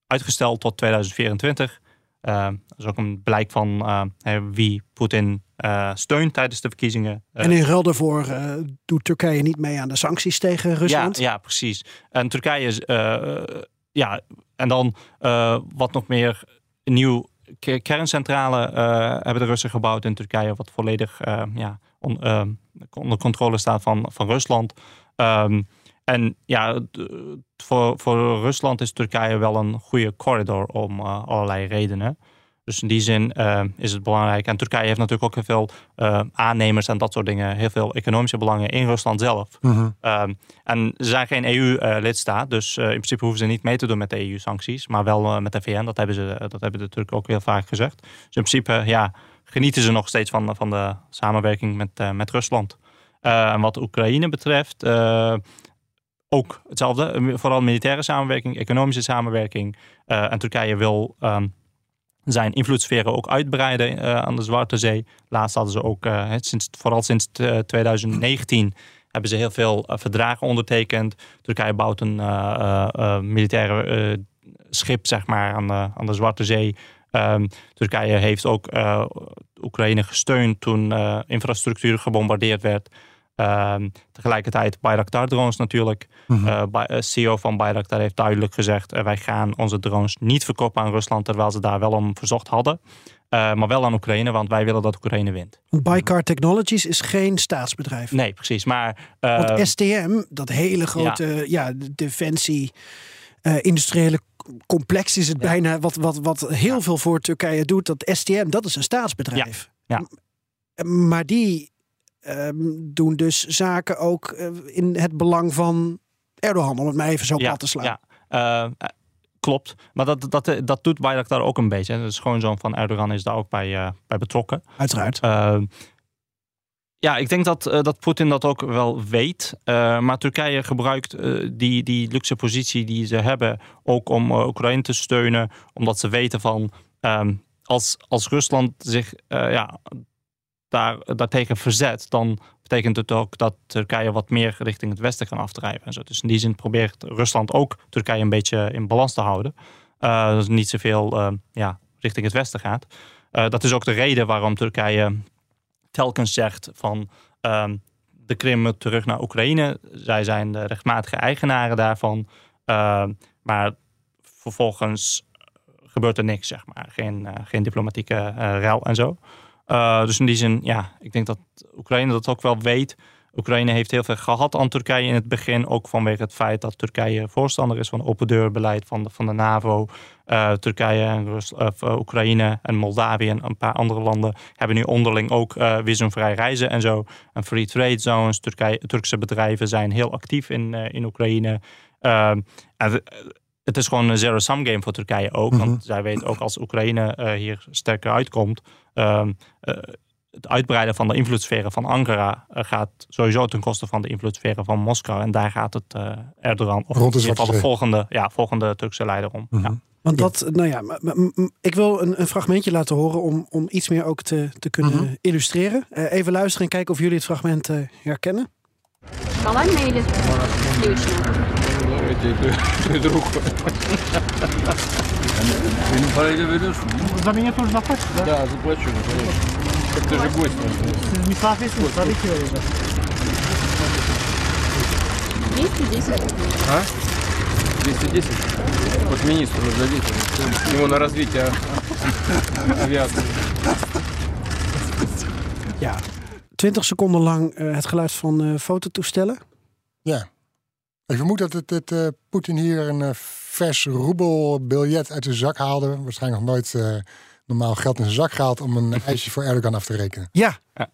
uitgesteld tot 2024. Eh, dat is ook een blijk van eh, wie Poetin eh, steunt tijdens de verkiezingen. En in ruil daarvoor doet Turkije niet mee aan de sancties tegen Rusland. Ja, ja, precies. En Turkije is, ja, en dan wat nog meer nieuw ke- kerncentrale hebben de Russen gebouwd in Turkije, wat volledig ja, on- onder controle staat van, van Rusland. Ehm, en ja, voor, voor Rusland is Turkije wel een goede corridor om eh, allerlei redenen. Dus in die zin eh, is het belangrijk. En Turkije heeft natuurlijk ook heel veel eh, aannemers en dat soort dingen. Heel veel economische belangen in Rusland zelf. Mhm. Ehm, en ze zijn geen EU-lidstaat, dus in principe hoeven ze niet mee te doen met de EU-sancties, maar wel met de VN. Dat hebben, ze, dat hebben de Turken ook heel vaak gezegd. Dus in principe ja, genieten ze nog steeds van, van de samenwerking met, met Rusland. En wat Oekraïne betreft, ook hetzelfde. Eh, Vooral militaire samenwerking, economische samenwerking. Eh, en Turkije wil ehm, zijn invloedssferen ook uitbreiden eh, aan de Zwarte Zee. Laatst hadden ze ook, sinds, vooral sinds eh, 2019, hebben ze heel veel verdragen ondertekend. Turkije bouwt een militaire schip zeg maar, aan, de, aan de Zwarte Zee. Ehm, Turkije heeft ook Oekraïne gesteund toen infrastructuur gebombardeerd werd. Ehm, tegelijkertijd Bayraktar-drones natuurlijk. Mhm. Eh, Ba- eh, CEO van Bayraktar heeft duidelijk gezegd... eh, wij gaan onze drones niet verkopen aan Rusland... terwijl ze daar wel om verzocht hadden. Maar wel aan Oekraïne, want wij willen dat Oekraïne wint. Baykar Technologies is geen staatsbedrijf. Nee, precies. Maar Want STM, dat hele grote ja. defensie, industriële complex is het Ja. bijna, wat, wat, wat heel veel voor Turkije doet. Dat STM, dat is een staatsbedrijf. Ja. Maar die ehm, doen dus zaken ook eh, in het belang van Erdogan, om het maar even zo Ja, plat te slaan. ja. Eh, eh, klopt. Maar dat, dat, eh, dat doet Bayraktar ook een beetje. De schoonzoon van Erdogan is daar ook bij, bij betrokken. Uiteraard. Uh, ja, ik denk dat, dat Poetin dat ook wel weet. Uh, maar Turkije gebruikt uh, die, die luxe positie die ze hebben ook om uh, Oekraïne te steunen. Omdat ze weten van um, als, als Rusland zich ja, daar, daartegen verzet, dan betekent het ook dat Turkije wat meer richting het westen kan afdrijven. En zo. Dus in die zin probeert Rusland ook Turkije een beetje in balans te houden. Uh, dat niet zoveel uh, ja, richting het westen gaat. Dat is ook de reden waarom Turkije telkens zegt van um, de Krim terug naar Oekraïne. Zij zijn de rechtmatige eigenaren daarvan. Maar vervolgens gebeurt er niks, zeg maar. Geen, geen diplomatieke ruil en zo. Uh, dus in die zin, ja, ik denk dat Oekraïne dat ook wel weet. Oekraïne heeft heel veel gehad aan Turkije in het begin. Ook vanwege het feit dat Turkije voorstander is van open deurbeleid van de, van de NAVO. Uh, Turkije en Rus, uh, Oekraïne en Moldavië en een paar andere landen hebben nu onderling ook uh, visumvrij reizen en zo. En free trade zones. Turkije, Turkse bedrijven zijn heel actief in, in Oekraïne. en het is gewoon een zero-sum game voor Turkije ook. Mm -hmm. Want zij weet ook als Oekraïne hier sterker uitkomt. Uh, uh, het uitbreiden van de invloedssferen van Ankara uh, gaat sowieso ten koste van de invloedssferen van Moskou. En daar gaat het uh, Erdogan, of Rond in ieder geval de volgende, ja, volgende Turkse leider om. Mhm. Mm -hmm. ja. Want dat, nou ja, ik wil een, een, fragmentje laten horen om, om iets meer ook te, te kunnen mm -hmm. illustreren. Uh, even luisteren en kijken of jullie het fragment uh, herkennen. Шоколадная или сливочная? друг. Параллельно берешь? За меня тоже заплатишь, да? Да, заплачу. Так ты же гость. Не соответствует традиции. 210. А? 210? Вот министру дадите. Ему на развитие авиации. Ja, 20 seconden lang uh, het geluid van uh, fototoestellen. Ja. Ik vermoed dat het, het uh, Poetin hier een uh, vers roebelbiljet uit de zak haalde. Waarschijnlijk nog nooit uh, normaal geld in zijn zak gehaald om een ijsje voor Erdogan af te rekenen. Ja. ja.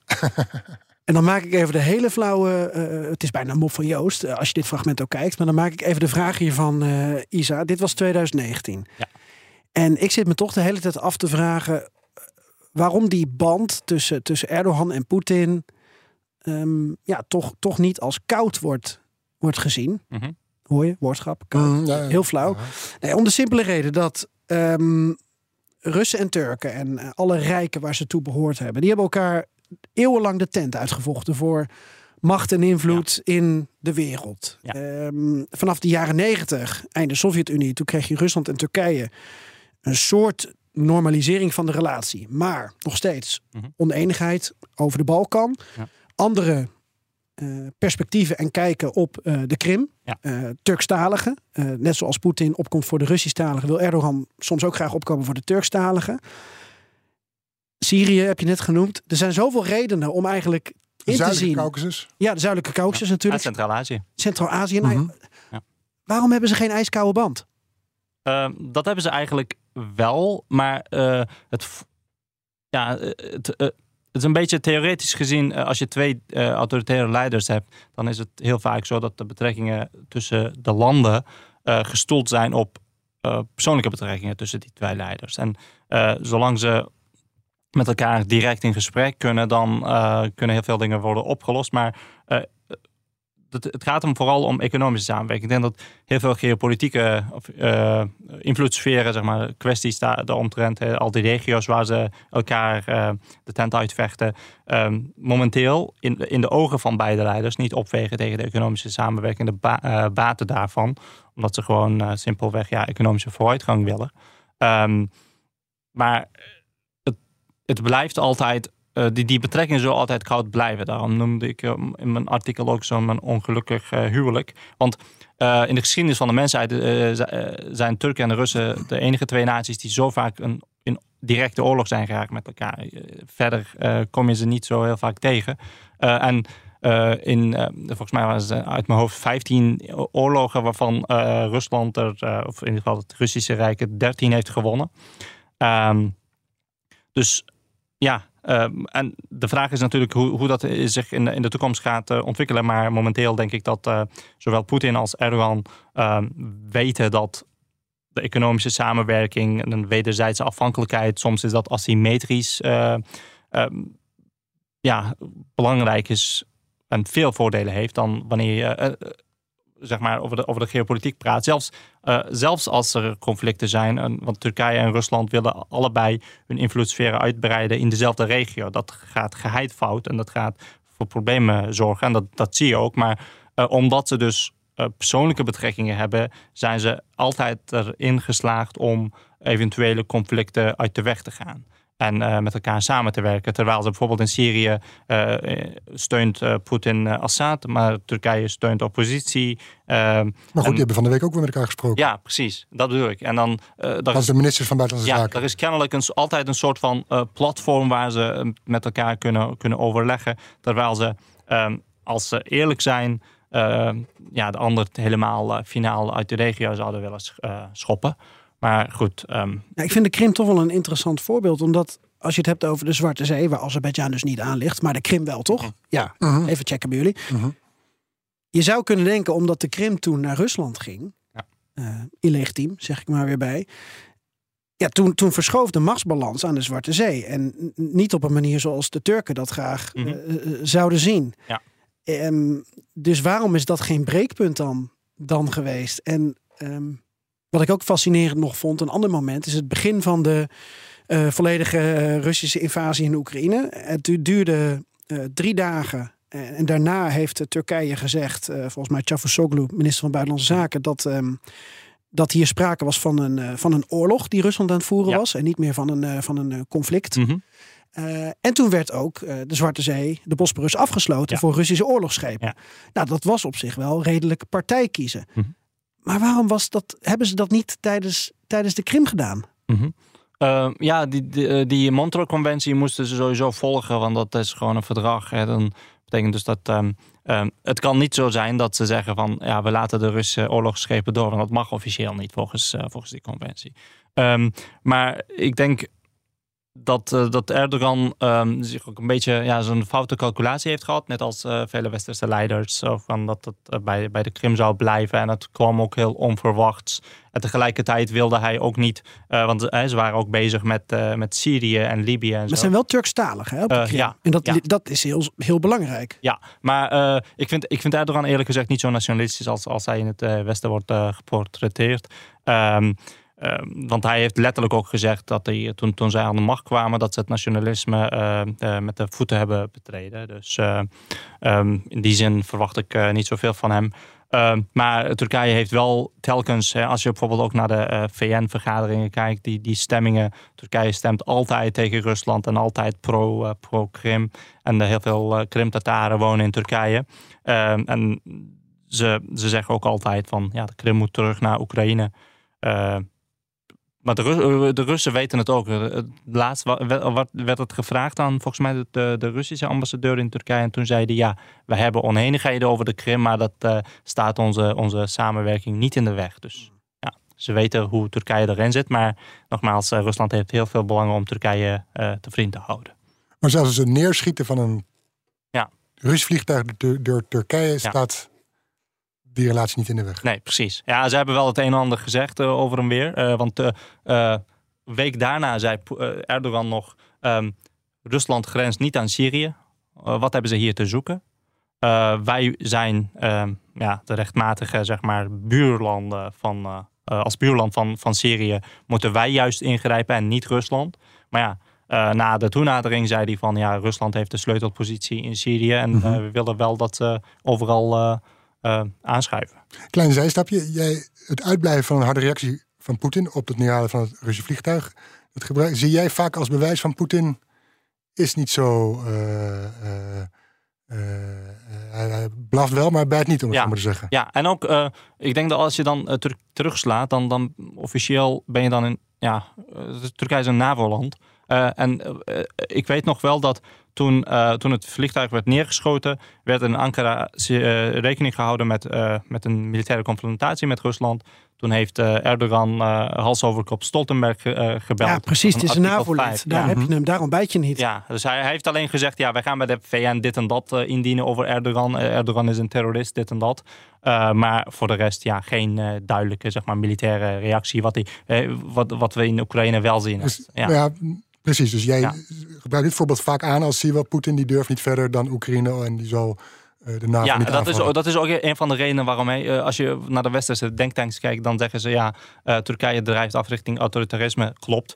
en dan maak ik even de hele flauwe. Uh, het is bijna een mop van Joost, uh, als je dit fragment ook kijkt. Maar dan maak ik even de vraag hiervan, uh, Isa. Dit was 2019. Ja. En ik zit me toch de hele tijd af te vragen. waarom die band tussen, tussen Erdogan en Poetin. Um, ja, toch, toch niet als koud wordt wordt gezien. Mm -hmm. Hoor je? Woordschap. Mm, ja, Heel flauw. Ja. Nee, om de simpele reden dat um, Russen en Turken en uh, alle rijken waar ze toe behoord hebben, die hebben elkaar eeuwenlang de tent uitgevochten voor macht en invloed ja. in de wereld. Um, vanaf de jaren negentig, einde Sovjet-Unie, toen kreeg je Rusland en Turkije een soort normalisering van de relatie. Maar nog steeds Mhm. oneenigheid over de Balkan. Ja. Andere eh, perspectieven en kijken op eh, de Krim. Ja. Eh, Turkstaligen. Eh, net zoals Poetin opkomt voor de Russisch-taligen, wil Erdogan soms ook graag opkomen voor de Turkstaligen. Syrië heb je net genoemd. Er zijn zoveel redenen om eigenlijk in te Zuidelijke zien. Caucasus. Ja, de Zuidelijke Caucasus natuurlijk. Centraal-Azië. Centraal-Azië. Ja. Waarom hebben ze geen ijskoude band? Ehm, dat hebben ze eigenlijk wel, maar eh, het, ja, eh, het, eh, het is een beetje theoretisch gezien. eh, als je twee eh, autoritaire leiders hebt, dan is het heel vaak zo dat de betrekkingen tussen de landen eh, gestoeld zijn op persoonlijke betrekkingen tussen die twee leiders. En zolang ze met elkaar direct in gesprek kunnen, dan kunnen heel veel dingen worden opgelost. Maar het, het gaat hem vooral om economische samenwerking. Ik denk dat heel veel geopolitieke of, eh, invloedssferen, zeg maar, kwesties daar daaromtrent, eh, al die regio's waar ze elkaar eh, de tent uitvechten, ehm, momenteel in, in de ogen van beide leiders niet opwegen tegen de economische samenwerking, de ba- eh, baten daarvan, omdat ze gewoon eh, simpelweg ja, economische vooruitgang willen. Ehm, maar het, het blijft altijd eh, die, die betrekkingen zullen altijd koud blijven. Daarom noemde ik eh, in mijn artikel ook zo'n ongelukkig eh, huwelijk. Want in de geschiedenis van de mensheid zijn Turken en de Russen de enige twee naties die zo vaak een, in directe oorlog zijn geraakt met elkaar. Verder kom je ze niet zo heel vaak tegen. En in, volgens mij was het uit mijn hoofd 15 oorlogen waarvan Rusland er, of in ieder geval het Russische Rijk, het 13 heeft gewonnen. Ehm, dus ja, en de vraag is natuurlijk hoe, hoe dat zich in de, in de toekomst gaat eh, ontwikkelen. Maar momenteel denk ik dat eh, zowel Poetin als Erdogan ehm, weten dat de economische samenwerking en een wederzijdse afhankelijkheid, soms is dat asymmetrisch, eh, ehm, ja, belangrijk is en veel voordelen heeft dan wanneer je zeg maar over de, over de geopolitiek praat. Zelfs, eh, zelfs als er conflicten zijn, en, want Turkije en Rusland willen allebei hun invloedssferen uitbreiden in dezelfde regio. Dat gaat geheid fout en dat gaat voor problemen zorgen. En dat, dat zie je ook. Maar eh, omdat ze dus eh, persoonlijke betrekkingen hebben, zijn ze altijd erin geslaagd om eventuele conflicten uit de weg te gaan. En eh, met elkaar samen te werken. Terwijl ze bijvoorbeeld in Syrië eh, steunt eh, Poetin eh, Assad, maar Turkije steunt oppositie. eh, Maar goed, en- die hebben van de week ook weer met elkaar gesproken. ja, precies. Dat bedoel ik. En dan, eh Als is, de ministers van Buitenlandse ja, Zaken. er is kennelijk een, altijd een soort van eh, platform waar ze eh, met elkaar kunnen, kunnen overleggen. Terwijl ze, ehm, als ze eerlijk zijn, eh, ja, de ander helemaal eh, finaal uit de regio zouden willen sch- eh, schoppen. Maar goed, ehm, Ja, ik vind de Krim toch wel een interessant voorbeeld. Omdat als je het hebt over de Zwarte Zee, waar Azerbeidzjan dus niet aan ligt, maar de Krim wel, toch? Ja, Mhm. even checken bij jullie. Mhm. Je zou kunnen denken, omdat de Krim toen naar Rusland ging, Ja. eh, illegitiem, zeg ik maar weer bij. Ja, toen, toen verschoof de machtsbalans aan de Zwarte Zee. En niet op een manier zoals de Turken dat graag Mhm. eh, eh, zouden zien. Ja. Ehm, dus waarom is dat geen breekpunt dan, dan geweest? En ehm, wat ik ook fascinerend nog vond, een ander moment, is het begin van de eh, volledige eh, Russische invasie in Oekraïne. Het du- duurde eh, drie dagen. En, en daarna heeft Turkije gezegd, volgens mij Cavusoglu, minister van Buitenlandse Zaken, dat, ehm, dat hier sprake was van een, van een oorlog die Rusland aan het voeren Ja. was. En niet meer van een, van een conflict. mhm. En toen werd ook de Zwarte Zee, de Bosporus, afgesloten Ja. voor Russische oorlogsschepen. Ja. Nou, dat was op zich wel redelijk partij kiezen. Mhm. Maar waarom was dat, hebben ze dat niet tijdens, tijdens de Krim gedaan? Mhm. Eh, ja, die, die, eh, die Montreux-conventie moesten ze sowieso volgen, want dat is gewoon een verdrag. Hè. Dan betekent dus dat ehm, ehm, het kan niet zo zijn dat ze zeggen van ja, we laten de Russische oorlogsschepen door, want dat mag officieel niet volgens, eh, volgens die conventie. Ehm, maar ik denk dat, eh, dat Erdogan ehm, zich ook een beetje ja, zo'n foute calculatie heeft gehad. Net als eh, vele westerse leiders. Zo van dat het eh, bij, bij de Krim zou blijven. En het kwam ook heel onverwachts. En tegelijkertijd wilde hij ook niet. want ze waren ook bezig met, met Syrië en Libië en Maar zo. zijn wel Turkstalig, hè? Op de ja, en dat, ja. dat is heel, heel belangrijk. Ja, maar ik, vind, ik vind Erdogan eerlijk gezegd niet zo nationalistisch als, als hij in het Westen wordt geportretteerd. Ehm, ehm, want hij heeft letterlijk ook gezegd dat hij, toen, toen zij aan de macht kwamen, dat ze het nationalisme eh, eh, met de voeten hebben betreden. Dus eh, ehm, in die zin verwacht ik eh, niet zoveel van hem. Ehm, maar Turkije heeft wel telkens, hè, als je bijvoorbeeld ook naar de eh, VN-vergaderingen kijkt, die, die stemmingen. Turkije stemt altijd tegen Rusland en altijd pro, eh, pro-Krim. en heel veel Krim-Tataren wonen in Turkije. En ze, ze zeggen ook altijd van ja, de Krim moet terug naar Oekraïne. Maar de, Ru- de Russen weten het ook. Het Laatst wat werd het gevraagd aan volgens mij de, de, Russische ambassadeur in Turkije. En toen zei hij ja, we hebben oneenigheden over de Krim, maar dat eh, staat onze, onze samenwerking niet in de weg. Dus ja, ze weten hoe Turkije erin zit. Maar nogmaals, eh, Rusland heeft heel veel belang om Turkije eh, te vriend te houden. Maar zelfs het neerschieten van een Ja. Russisch vliegtuig door, door Turkije staat die relatie niet in de weg. Nee, precies. Ja, ze hebben wel het een en ander gezegd eh, over en weer. Eh, want eh, eh, een week daarna zei Erdogan nog... ehm, Rusland grenst niet aan Syrië. Wat hebben ze hier te zoeken? Wij zijn ehm, ja, de rechtmatige zeg maar, buurlanden van... als buurland van, van Syrië moeten wij juist ingrijpen en niet Rusland. Maar ja, na de toenadering zei hij van... ja, Rusland heeft de sleutelpositie in Syrië... en Mhm. we willen wel dat ze overal eh, aanschuiven. Klein zijstapje. Jij, het uitblijven van een harde reactie van Poetin op het neerhalen van het Russische vliegtuig. Dat gebruik, zie jij vaak als bewijs van Poetin is niet zo. eh, eh, hij, hij blaft wel, maar hij bijt niet, om het zo maar te zeggen. Ja, en ook, ik denk dat als je dan ter- terugslaat, dan, dan officieel ben je dan in, ja, Turkije is een NAVO-land. En ik weet nog wel dat toen, eh, toen het vliegtuig werd neergeschoten, werd in Ankara eh, rekening gehouden met, eh, met een militaire confrontatie met Rusland. Toen heeft eh, Erdogan eh, hals over kop Stoltenberg ge- eh, gebeld. Ja, precies. Het is een NAVO-lid. 5. Daar Ja. heb je hem. Daarom bijt je niet. Ja, dus hij, hij heeft alleen gezegd, ja, wij gaan bij de VN dit en dat indienen over Erdogan. Erdogan is een terrorist, dit en dat. Eh, maar voor de rest, ja, geen eh, duidelijke, zeg maar, militaire reactie. Wat, die, eh, wat, wat we in Oekraïne wel zien. Dus, ja. ja. Precies. Dus jij Ja. gebruikt dit voorbeeld vaak aan als zie je wel, Poetin die durft niet verder dan Oekraïne en die zal eh, de NAVO Ja, niet dat is, dat is ook een van de redenen waarom hij, eh, als je naar de westerse denktanks kijkt, dan zeggen ze ja, eh, Turkije drijft af richting autoritarisme. Klopt.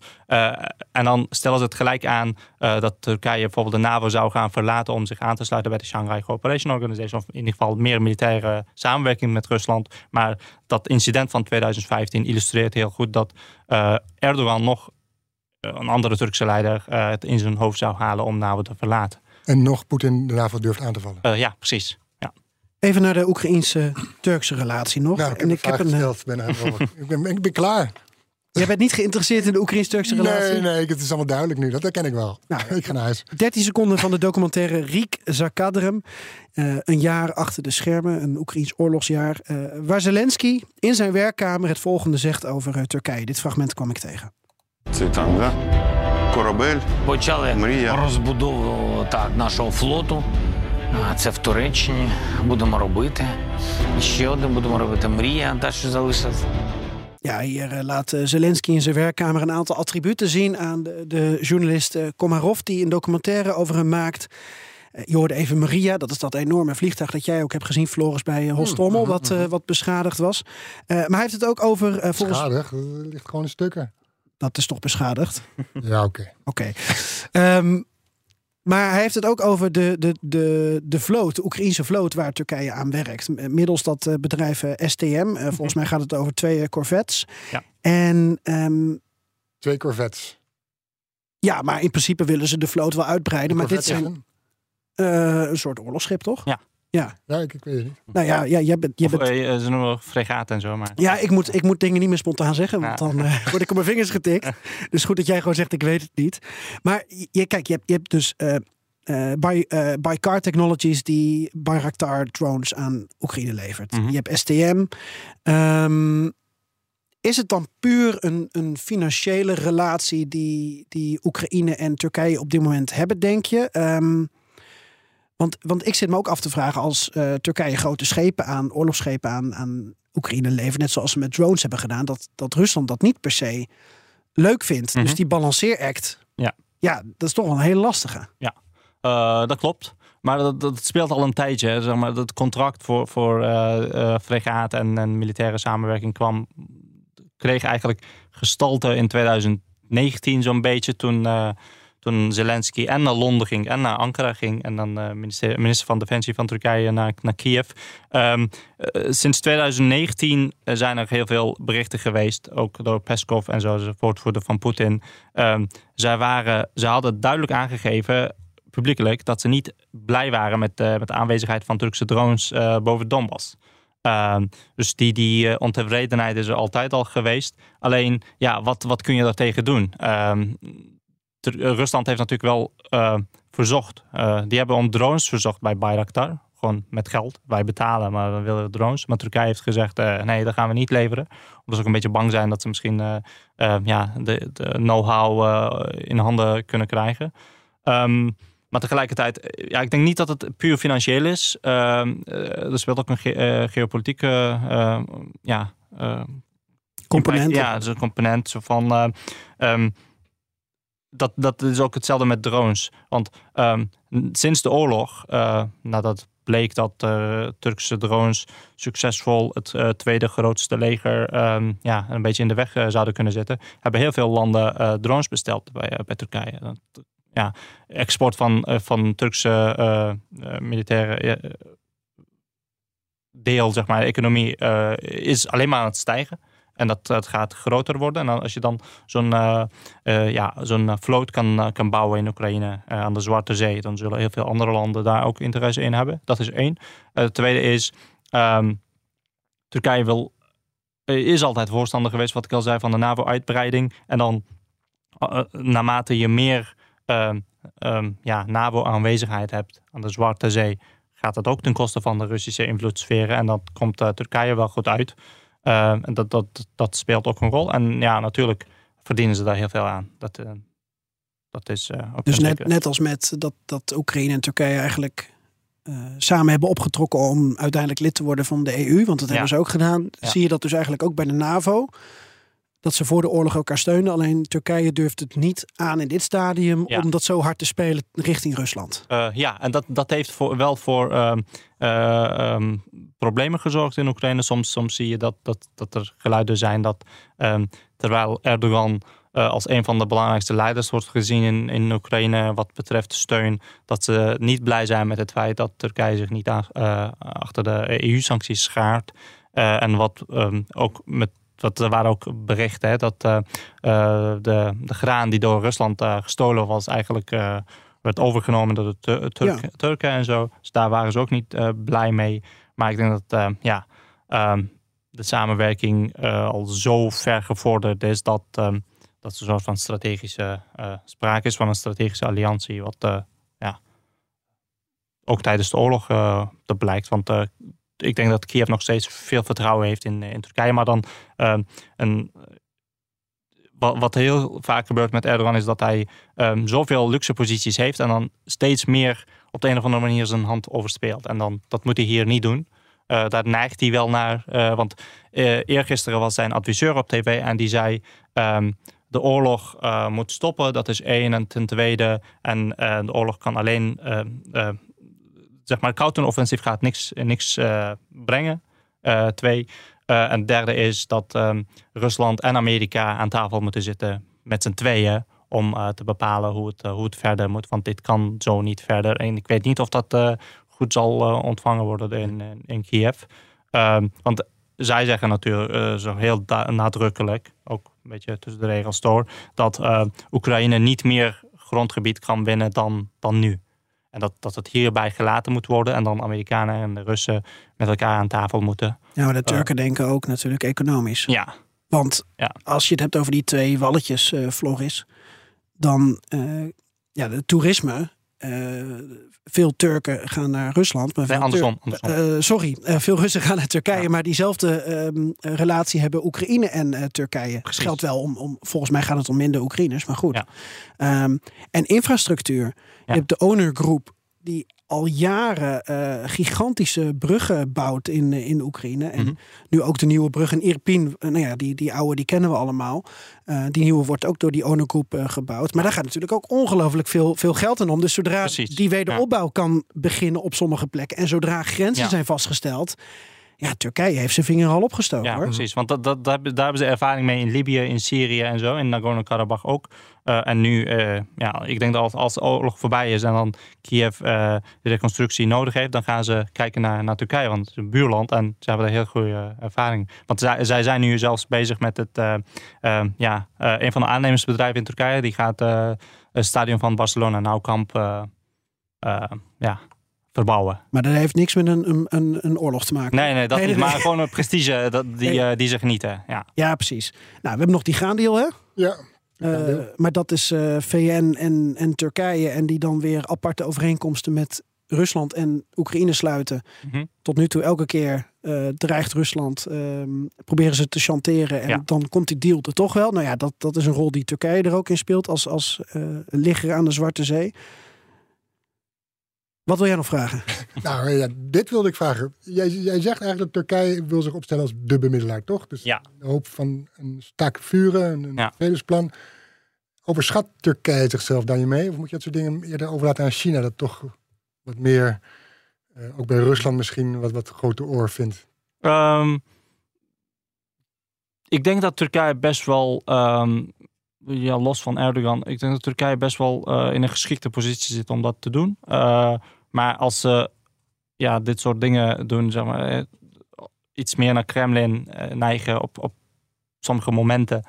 En dan stellen ze het gelijk aan dat Turkije bijvoorbeeld de NAVO zou gaan verlaten om zich aan te sluiten bij de Shanghai Cooperation Organization. Of in ieder geval meer militaire samenwerking met Rusland. Maar dat incident van 2015 illustreert heel goed dat Erdogan nog een andere Turkse leider eh, het in zijn hoofd zou halen om NAVO te verlaten. En nog Poetin de NAVO durft aan te vallen. Eh, ja, precies. Ja. Even naar de Oekraïense-Turkse relatie nog. Nou, ik heb en ik heb een. eh, gesteld. Ben ik, ben, ik ben klaar. Jij bent niet geïnteresseerd in de Oekraïens-Turkse relatie? Nee, nee, het is allemaal duidelijk nu. Dat ken ik wel. Nou, ik ga naar huis. 13 seconden van de documentaire Riek Zakadrem. Eh, een jaar achter de schermen, een Oekraïns oorlogsjaar. eh, waar Zelensky in zijn werkkamer het volgende zegt over eh, Turkije. Dit fragment kwam ik tegen. Це там, да? Корабель. Почали Мрія. розбудову так, нашого флоту. А, Це в Туреччині. Будемо робити. Ще один будемо робити. Мрія далі залишилась. Ja, hier eh, laat eh, Zelensky in zijn werkkamer een aantal attributen zien aan de, de journalist eh, Komarov, die een documentaire over hem maakt. Eh, Je hoorde even Maria, dat is dat enorme vliegtuig dat jij ook hebt gezien, Floris, bij eh, Hostrommel, wat, eh, wat beschadigd was. Eh, maar hij heeft het ook over, eh, volgens... Schadig, dat ligt gewoon in stukken. Dat is toch beschadigd? Ja, oké. Oké. Ehm, maar hij heeft het ook over de, de, de, de vloot, de Oekraïnse vloot waar Turkije aan werkt. Middels dat eh, bedrijf STM. Eh, volgens mij gaat het over twee eh, corvettes. Ja. En ehm, Twee corvettes. ja, maar in principe willen ze de vloot wel uitbreiden. Maar dit zijn eh, een soort oorlogsschip, toch? Ja. Ja. Ja, ik, ik weet het niet. Nou ja, ja jij bent... Jij Of, bent eh, ze noemen fregaat en zo, maar... ja, ik moet, ik moet dingen niet meer spontaan zeggen, want Ja. dan eh, word ik op mijn vingers getikt. Dus goed dat jij gewoon zegt, ik weet het niet. Maar je, kijk, je hebt, je hebt dus eh eh by, eh, Baykar Technologies die Bayraktar drones aan Oekraïne levert. Mhm. Je hebt STM. Ehm, is het dan puur een, een financiële relatie die, die Oekraïne en Turkije op dit moment hebben, denk je? Ehm, want, want ik zit me ook af te vragen als eh, Turkije grote schepen aan, oorlogsschepen aan, aan Oekraïne levert, net zoals ze met drones hebben gedaan, dat, dat Rusland dat niet per se leuk vindt. Mhm. Dus die balanceeract, Ja. ja, dat is toch wel een hele lastige. Ja, Eh, dat klopt. Maar dat, dat speelt al een tijdje. hè. Zeg maar, het contract voor, voor eh fregaat en, en militaire samenwerking kwam, kreeg eigenlijk gestalte in 2019 zo'n beetje. Toen, toen Zelensky en naar Londen ging en naar Ankara ging. En dan uh, minister, minister van Defensie van Turkije naar, naar Kiev. Um, uh, sinds 2019 zijn er heel veel berichten geweest. Ook door Peskov en zo, de woordvoerder van Poetin. Um, zij, waren, zij hadden duidelijk aangegeven publiekelijk dat ze niet blij waren met, met de aanwezigheid van Turkse drones boven Donbass. Uh, dus die, die ontevredenheid is er altijd al geweest. Alleen, ja, wat, wat kun je daartegen doen? Rusland heeft natuurlijk wel uh, verzocht. die hebben om drones verzocht bij Bayraktar. Gewoon met geld. Wij betalen, maar we willen drones. Maar Turkije heeft gezegd, nee, dat gaan we niet leveren. Omdat ze ook een beetje bang zijn dat ze misschien ja, de, de know-how in handen kunnen krijgen. Um, maar tegelijkertijd, ja, ik denk niet dat het puur financieel is. Uh, er speelt ook een ge geopolitieke ja, component. Ja, dus een component zo van. Um, dat, dat is ook hetzelfde met drones. Want um, sinds de oorlog, nadat bleek dat Turkse drones succesvol het tweede grootste leger um, ja, een beetje in de weg zouden kunnen zetten, hebben heel veel landen drones besteld bij, bij Turkije. Ja, export van, uh, van Turkse uh, militaire deel, zeg maar, economie, is alleen maar aan het stijgen. En dat, gaat groter worden. En dan, als je dan zo'n ja, zo'n vloot kan, kan bouwen in Oekraïne aan de Zwarte Zee, dan zullen heel veel andere landen daar ook interesse in hebben. Dat is één. het tweede is, um, Turkije wil, is altijd voorstander geweest, wat ik al zei, van de NAVO-uitbreiding. En dan naarmate je meer um, um, ja, NAVO-aanwezigheid hebt aan de Zwarte Zee, gaat dat ook ten koste van de Russische invloedssferen. En dat komt Turkije wel goed uit. Uh, en dat, dat, dat speelt ook een rol. En ja, natuurlijk verdienen ze daar heel veel aan. Dat, uh, dat is ook dus net, net als met dat, dat Oekraïne en Turkije eigenlijk samen hebben opgetrokken om uiteindelijk lid te worden van de EU. Want dat hebben ze ook gedaan. Ja. Zie je dat dus eigenlijk ook bij de NAVO. Dat ze voor de oorlog elkaar steunen. Alleen Turkije durft het niet aan in dit stadium Ja. om dat zo hard te spelen richting Rusland. Uh, ja, en dat, dat heeft voor, wel voor um, uh, um, problemen gezorgd in Oekraïne. Soms, soms zie je dat, dat, dat er geluiden zijn dat um, terwijl Erdogan uh, als een van de belangrijkste leiders wordt gezien in, in Oekraïne wat betreft steun, dat ze niet blij zijn met het feit dat Turkije zich niet aan, achter de EU-sancties schaart. En wat um, ook met dat, er waren ook berichten hè, dat uh, uh, de, de graan die door Rusland uh, gestolen was, eigenlijk werd overgenomen door de Tur Turk Ja. Turken en zo. Dus daar waren ze ook niet blij mee. Maar ik denk dat ja, um, de samenwerking al zo ver gevorderd is dat, um, dat er een soort van strategische sprake is van een strategische alliantie. Wat ja, ook tijdens de oorlog dat blijkt. Want ik denk dat Kiev nog steeds veel vertrouwen heeft in, in Turkije. Maar dan um, een, wat, heel vaak gebeurt met Erdogan is dat hij um, zoveel luxe posities heeft en dan steeds meer op de een of andere manier zijn hand overspeelt. En dan, dat moet hij hier niet doen. Uh, daar neigt hij wel naar. Uh, want uh, eergisteren was zijn adviseur op tv en die zei. Um, de oorlog moet stoppen, dat is één. En ten tweede, en de oorlog kan alleen zeg maar, counteroffensief gaat niks, niks uh, brengen. Uh, twee. Uh, en derde is dat um, Rusland en Amerika aan tafel moeten zitten met z'n tweeën om te bepalen hoe het, hoe het verder moet. Want dit kan zo niet verder. En ik weet niet of dat goed zal ontvangen worden in, in, Kiev. Um, want zij zeggen natuurlijk zo heel nadrukkelijk, ook een beetje tussen de regels door, dat Oekraïne niet meer grondgebied kan winnen dan, dan nu. En dat, dat het hierbij gelaten moet worden. En dan Amerikanen en de Russen met elkaar aan tafel moeten. Ja, maar de Turken uh, denken ook natuurlijk economisch. Ja. Want ja. als je het hebt over die twee walletjes, uh, Floris, dan uh, ja, de toerisme. Uh, veel Turken gaan naar Rusland. Maar nee, andersom. Uh, sorry, uh, veel Russen gaan naar Turkije. Ja. Maar diezelfde um, relatie hebben Oekraïne en Turkije. Het geldt wel om, om, volgens mij gaat het om minder Oekraïners, maar goed. Ja. Um, en infrastructuur. Je hebt de Owner Group, die al jaren uh, gigantische bruggen bouwt in, in Oekraïne. En Mhm. mm -hmm. nu ook de nieuwe brug in Irpin. Nou ja, die, die oude die kennen we allemaal. Uh, die nieuwe wordt ook door die Owner Group uh, gebouwd. Maar daar gaat natuurlijk ook ongelooflijk veel, veel geld in om. Dus zodra Precies. die wederopbouw ja. kan beginnen op sommige plekken. En zodra grenzen ja. zijn vastgesteld. Ja, Turkije heeft zijn vinger al opgestoken Ja, hoor. precies. Want dat, dat, daar, hebben- daar hebben ze ervaring mee in Libië, in Syrië en zo. In Nagorno-Karabakh ook. Eh, en nu, eh, ja, ik denk dat als, als de oorlog voorbij is en dan Kiev eh, de reconstructie nodig heeft, dan gaan ze kijken naar, naar Turkije. Want het is een buurland en ze hebben daar heel goede ervaring. Want zij, zij zijn nu zelfs bezig met het, ja, een van de aannemersbedrijven in Turkije, die gaat het stadion van Barcelona, eh, ja, verbouwen. Maar dat heeft niks met een, een, een, een oorlog te maken. Nee, nee, dat Nee, niet. nee, Maar gewoon een prestige dat, die, Nee. eh, die ze genieten. Ja. Ja, precies. Nou, we hebben nog die graandeal, hè? Ja. Eh, maar dat is eh, VN en, en Turkije. En die dan weer aparte overeenkomsten met Rusland en Oekraïne sluiten. Mhm. Tot nu toe elke keer eh, dreigt Rusland. ehm, proberen ze te chanteren. En Ja. dan komt die deal er toch wel. Nou ja, dat, dat is een rol die Turkije er ook in speelt. Als, als eh, ligger aan de Zwarte Zee. Wat wil jij nog vragen? Nou ja, dit wilde ik vragen. Jij, jij zegt eigenlijk dat Turkije wil zich opstellen als de bemiddelaar, toch? Dus Ja. de hoop van een staken vuren, een, een Ja. vredesplan. Overschat Turkije zichzelf daar niet mee? Of moet je dat soort dingen eerder overlaten aan China, dat toch wat meer, eh, ook bij Rusland misschien, wat, wat grote oor vindt? Ehm, ik denk dat Turkije best wel, ehm, ja, los van Erdogan, ik denk dat Turkije best wel eh, in een geschikte positie zit om dat te doen. Eh, maar als ze ja, dit soort dingen doen, zeg maar, eh, iets meer naar Kremlin neigen op, op sommige momenten,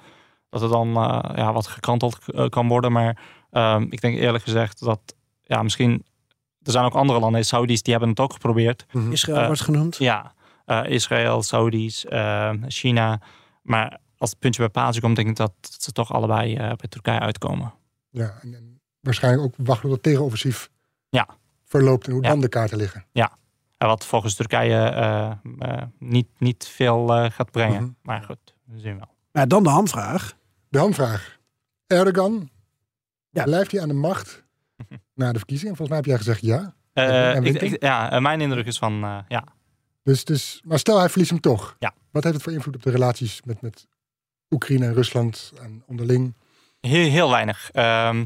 dat het dan eh, ja, wat gekanteld kan worden. Maar ehm, ik denk eerlijk gezegd dat ja, misschien. Er zijn ook andere landen, Saudis, die hebben het ook geprobeerd. Israël Eh, wordt genoemd. Ja, eh, Israël, Saudis, China. Maar als het puntje bij paaltje komt, denk ik dat ze toch allebei eh, bij Turkije uitkomen. Ja, en, en waarschijnlijk ook wachten tot het tegenoffensief Ja. verloopt en hoe Ja. dan de kaarten liggen. Ja, en wat volgens Turkije eh, eh, niet, niet veel eh, gaat brengen. Mhm. Maar goed, we zien wel. Nou, dan de hamvraag. De hamvraag. Erdogan, Ja. blijft hij aan de macht na de verkiezingen? Volgens mij heb jij gezegd ja. Eh, En ik, ja, mijn indruk is van eh, ja. Dus, dus, maar stel hij verliest hem toch. Ja. Wat heeft het voor invloed op de relaties met, met Oekraïne en Rusland en onderling? Heel, heel weinig. Ehm,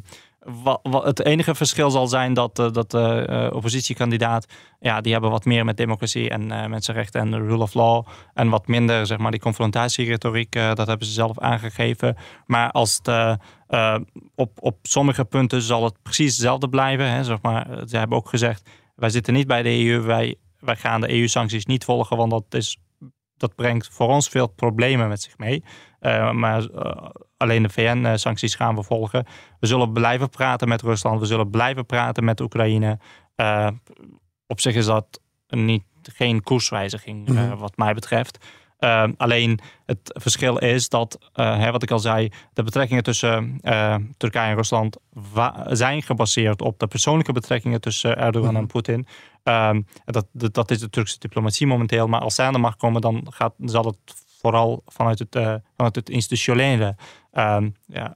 wa- wa- het enige verschil zal zijn dat, eh, dat de eh, oppositiekandidaat, ja, die hebben wat meer met democratie en eh, mensenrechten en de rule of law. En wat minder, zeg maar, die confrontatieretoriek, eh, dat hebben ze zelf aangegeven. Maar als eh, eh, op, op sommige punten zal het precies hetzelfde blijven. Hè, zeg maar. Eh, Ze hebben ook gezegd, wij zitten niet bij de EU, wij, wij gaan de EU-sancties niet volgen, want dat is dat brengt voor ons veel problemen met zich mee. Eh, maar eh, alleen de VN-sancties gaan we volgen. We zullen blijven praten met Rusland. We zullen blijven praten met Oekraïne. Eh, op zich is dat niet, geen koerswijziging, eh, Mhm. wat mij betreft. Eh, alleen het verschil is dat, eh, hè, wat ik al zei, de betrekkingen tussen eh, Turkije en Rusland zijn gebaseerd op de persoonlijke betrekkingen tussen Erdogan en Poetin. Ehm, dat, dat, dat is de Turkse diplomatie momenteel. Maar als zij aan de macht komen, dan gaat, zal het vooral vanuit het, eh, vanuit het institutionele, ehm, ja,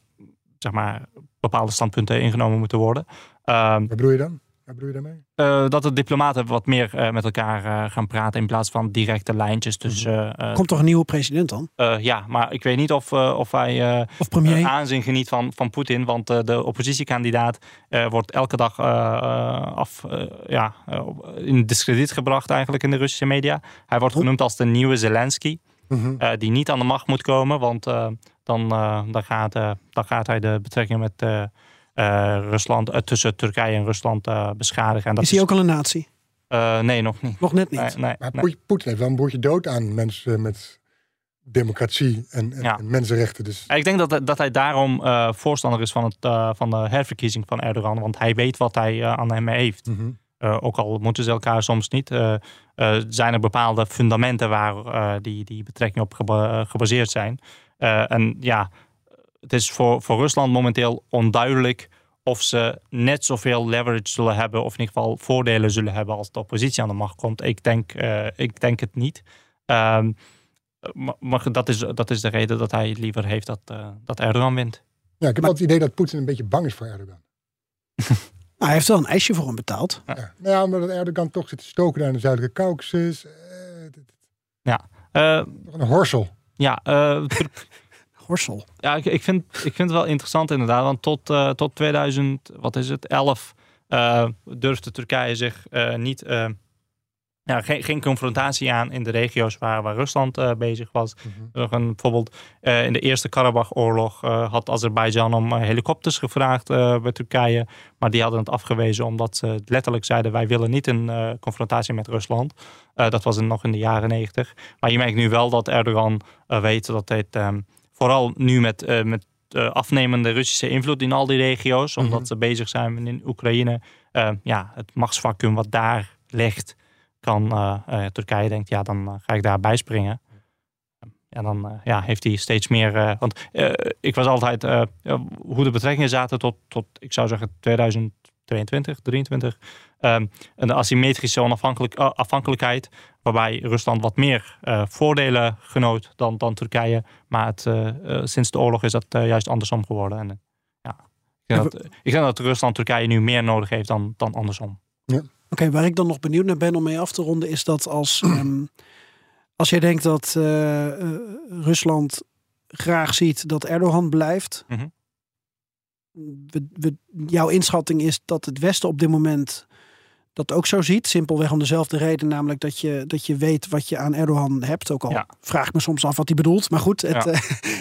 zeg maar, bepaalde standpunten ingenomen moeten worden. Ehm, Wat bedoel je dan? Wat bedoel je daarmee? eh, dat de diplomaten wat meer eh, met elkaar eh, gaan praten in plaats van directe lijntjes tussen. eh, Komt toch een nieuwe president dan? eh, ja, maar ik weet niet of, eh, of hij eh, Of premier? aanzien geniet van, van Poetin. Want eh, de oppositiekandidaat eh, wordt elke dag eh, eh, af, eh, ja, in discrediet gebracht eigenlijk in de Russische media. Hij wordt genoemd als de nieuwe Zelensky. Mhm. eh, die niet aan de macht moet komen. Want eh, dan, eh, dan, gaat, eh, dan gaat hij de betrekkingen met eh, eh, Rusland, tussen Turkije en Rusland eh, beschadigen. En dat Is hij ook al een natie? eh, nee, nog niet. Nog net niet. Nee, nee, Maar nee. Poetin heeft wel een broertje dood aan mensen met democratie en, en, Ja. en mensenrechten. Dus Ik denk dat, dat hij daarom eh, voorstander is van, het, eh, van de herverkiezing van Erdogan. Want hij weet wat hij aan hem heeft. Mhm. Eh, ook al moeten ze elkaar soms niet. eh, eh, zijn er bepaalde fundamenten waar eh, die, die betrekkingen op geba- gebaseerd zijn. Eh, en ja, het is voor, voor Rusland momenteel onduidelijk of ze net zoveel leverage zullen hebben. Of in ieder geval voordelen zullen hebben als de oppositie aan de macht komt. Ik denk, eh, ik denk het niet. Ehm, maar maar dat, is, dat is de reden dat hij liever heeft dat, eh, dat Erdogan wint. ja, ik heb altijd het idee dat Poetin een beetje bang is voor Erdogan. Maar hij heeft wel een ijsje voor hem betaald. Ja. Nou ja, omdat Erdogan toch zit te stoken daar in de Zuidelijke Caucasus. Eh, Ja, Eh, een horsel. ja eh, Horsel. Ja, ik, ik, vind, ik vind het wel interessant inderdaad. Want tot, eh, tot 2000, wat is het, 11 eh, durfde Turkije zich eh, niet, eh, ja, geen, geen confrontatie aan in de regio's waar, waar Rusland eh, bezig was. Er een, bijvoorbeeld eh, in de Eerste Karabach-oorlog eh, had Azerbeidzjan om helikopters gevraagd bij Turkije. Maar die hadden het afgewezen omdat ze letterlijk zeiden: wij willen niet een confrontatie met Rusland. Dat was nog in de jaren negentig. Maar je merkt nu wel dat Erdogan weet dat dit ehm, vooral nu met, met afnemende Russische invloed in al die regio's, omdat ze bezig zijn in Oekraïne, ja, het machtsvacuum wat daar ligt kan eh, eh, Turkije denkt, ja, dan eh, ga ik daar bijspringen. En dan ja, heeft hij steeds meer. want ik was altijd ja, hoe de betrekkingen zaten tot, tot ik zou zeggen, 2022, 23. ehm, een asymmetrische onafhankelijk, afhankelijkheid. Waarbij Rusland wat meer voordelen genoot dan, dan Turkije. Maar het, sinds de oorlog is dat juist andersom geworden. En, ja, ik, denk dat, ik denk dat Rusland Turkije nu meer nodig heeft dan, dan andersom. Oké, waar ik dan nog benieuwd naar ben om mee af te ronden, is dat als, ehm, als jij denkt dat eh, eh, Rusland graag ziet dat Erdogan blijft. Mhm. we, we- jouw inschatting is dat het Westen op dit moment dat ook zo ziet. Simpelweg om dezelfde reden, namelijk dat je, dat je weet wat je aan Erdogan hebt. Ook al Ja. vraag ik me soms af wat hij bedoelt. Maar goed, het, Ja.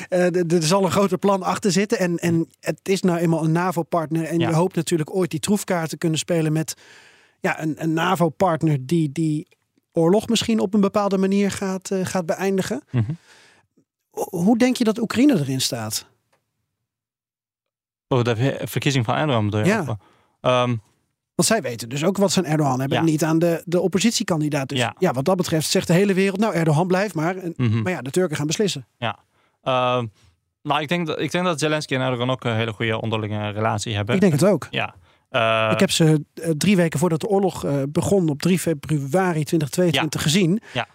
eh, er zal een groter plan achter zitten. En, en het is nou eenmaal een NAVO-partner. En Ja. je hoopt natuurlijk ooit die troefkaart te kunnen spelen met ja, een, een NAVO-partner die die oorlog misschien op een bepaalde manier gaat, eh, gaat beëindigen. Mhm. Ho- Hoe denk je dat Oekraïne erin staat? Oh, de ver- verkiezing van Erdogan bedoel? Ja. Ehm, Want zij weten dus ook wat ze aan Erdogan hebben. Ja. En niet aan de, de oppositiekandidaat. Dus ja. Ja. wat dat betreft zegt de hele wereld... nou, Erdogan blijft maar. En- mhm. Maar ja, de Turken gaan beslissen. Ehm, nou, ik denk, dat, ik denk dat Zelensky en Erdogan ook een hele goede onderlinge relatie hebben. Ik denk het ook. Ja. Eh, ik heb ze eh, drie weken voordat de oorlog eh, begon... op 3 februari 2022 gezien. Ja.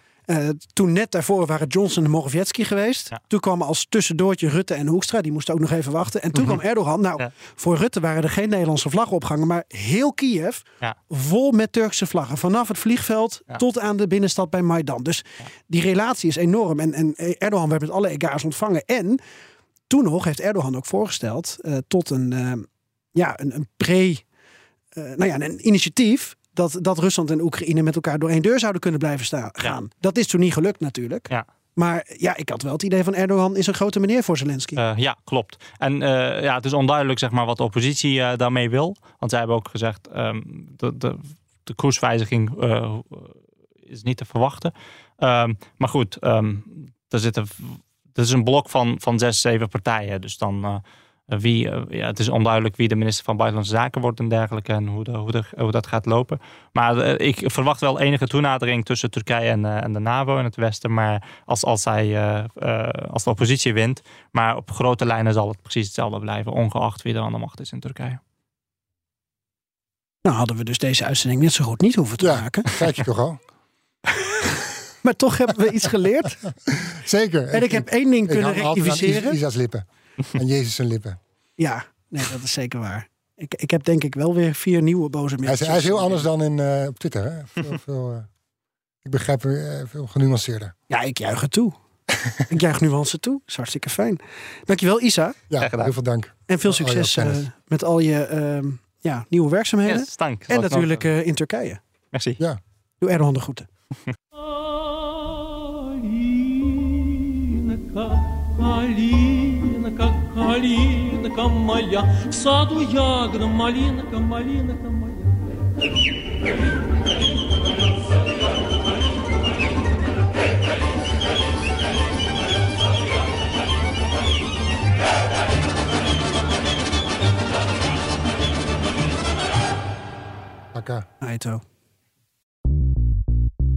Toen net daarvoor waren Johnson en Morawiecki geweest. Ja. Toen kwamen als tussendoortje Rutte en Hoekstra. Die moesten ook nog even wachten. En toen Mhm. kwam Erdogan. Nou, Ja. voor Rutte waren er geen Nederlandse vlaggen opgehangen. Maar heel Kiev Ja. vol met Turkse vlaggen. Vanaf het vliegveld tot aan de binnenstad bij Maidan. Dus die relatie is enorm. En, en Erdogan werd met alle egaars ontvangen. En toen nog heeft Erdogan ook voorgesteld tot een, ja, een, een pre... eh, nou ja, een initiatief dat, dat Rusland en Oekraïne met elkaar door één deur zouden kunnen blijven staan, gaan. Dat is toen niet gelukt natuurlijk. Ja. Maar ja, ik had wel het idee van Erdogan is een grote meneer voor Zelensky. Eh, ja, klopt. En eh, ja, het is onduidelijk zeg maar, wat de oppositie daarmee wil. Want zij hebben ook gezegd, ehm de, de, de koerswijziging is niet te verwachten. Ehm, maar goed, ehm er zitten, er is een blok van, van zes, zeven partijen. Dus dan wie, eh, ja, het is onduidelijk wie de minister van Buitenlandse Zaken wordt en dergelijke. En hoe, de, hoe, de, hoe dat gaat lopen. Maar eh, ik verwacht wel enige toenadering tussen Turkije en, eh, en de NAVO in het Westen. Maar als, als, zij, eh, eh, als de oppositie wint. Maar op grote lijnen zal het precies hetzelfde blijven. Ongeacht wie er aan de macht is in Turkije. Nou hadden we dus deze uitzending net zo goed niet hoeven te Ja, maken. ik je toch al? Maar toch hebben we iets geleerd. Zeker. En ik heb één ding ik kunnen rectificeren. Is- lippen. En Jezus zijn lippen. Ja, nee, dat is zeker waar. Ik, ik heb denk ik wel weer vier nieuwe boze Hij is, mensen. hij is heel anders dan in, eh, op Twitter. Hè? Veel, veel, eh, ik begrijp hem eh, veel genuanceerder. Ja, ik juich het toe. ik juich nuance toe. Dat is hartstikke fijn. Dankjewel Isa. Ja, heel veel dank. En veel al succes eh, met al je ehm, ja, nieuwe werkzaamheden. Yes, dank. En natuurlijk eh, in Turkije. Merci. Ja. Doe Erdogan de groeten. Калинка, калинка моя, в саду ягода, малинка, малинка моя. Akka. Aito.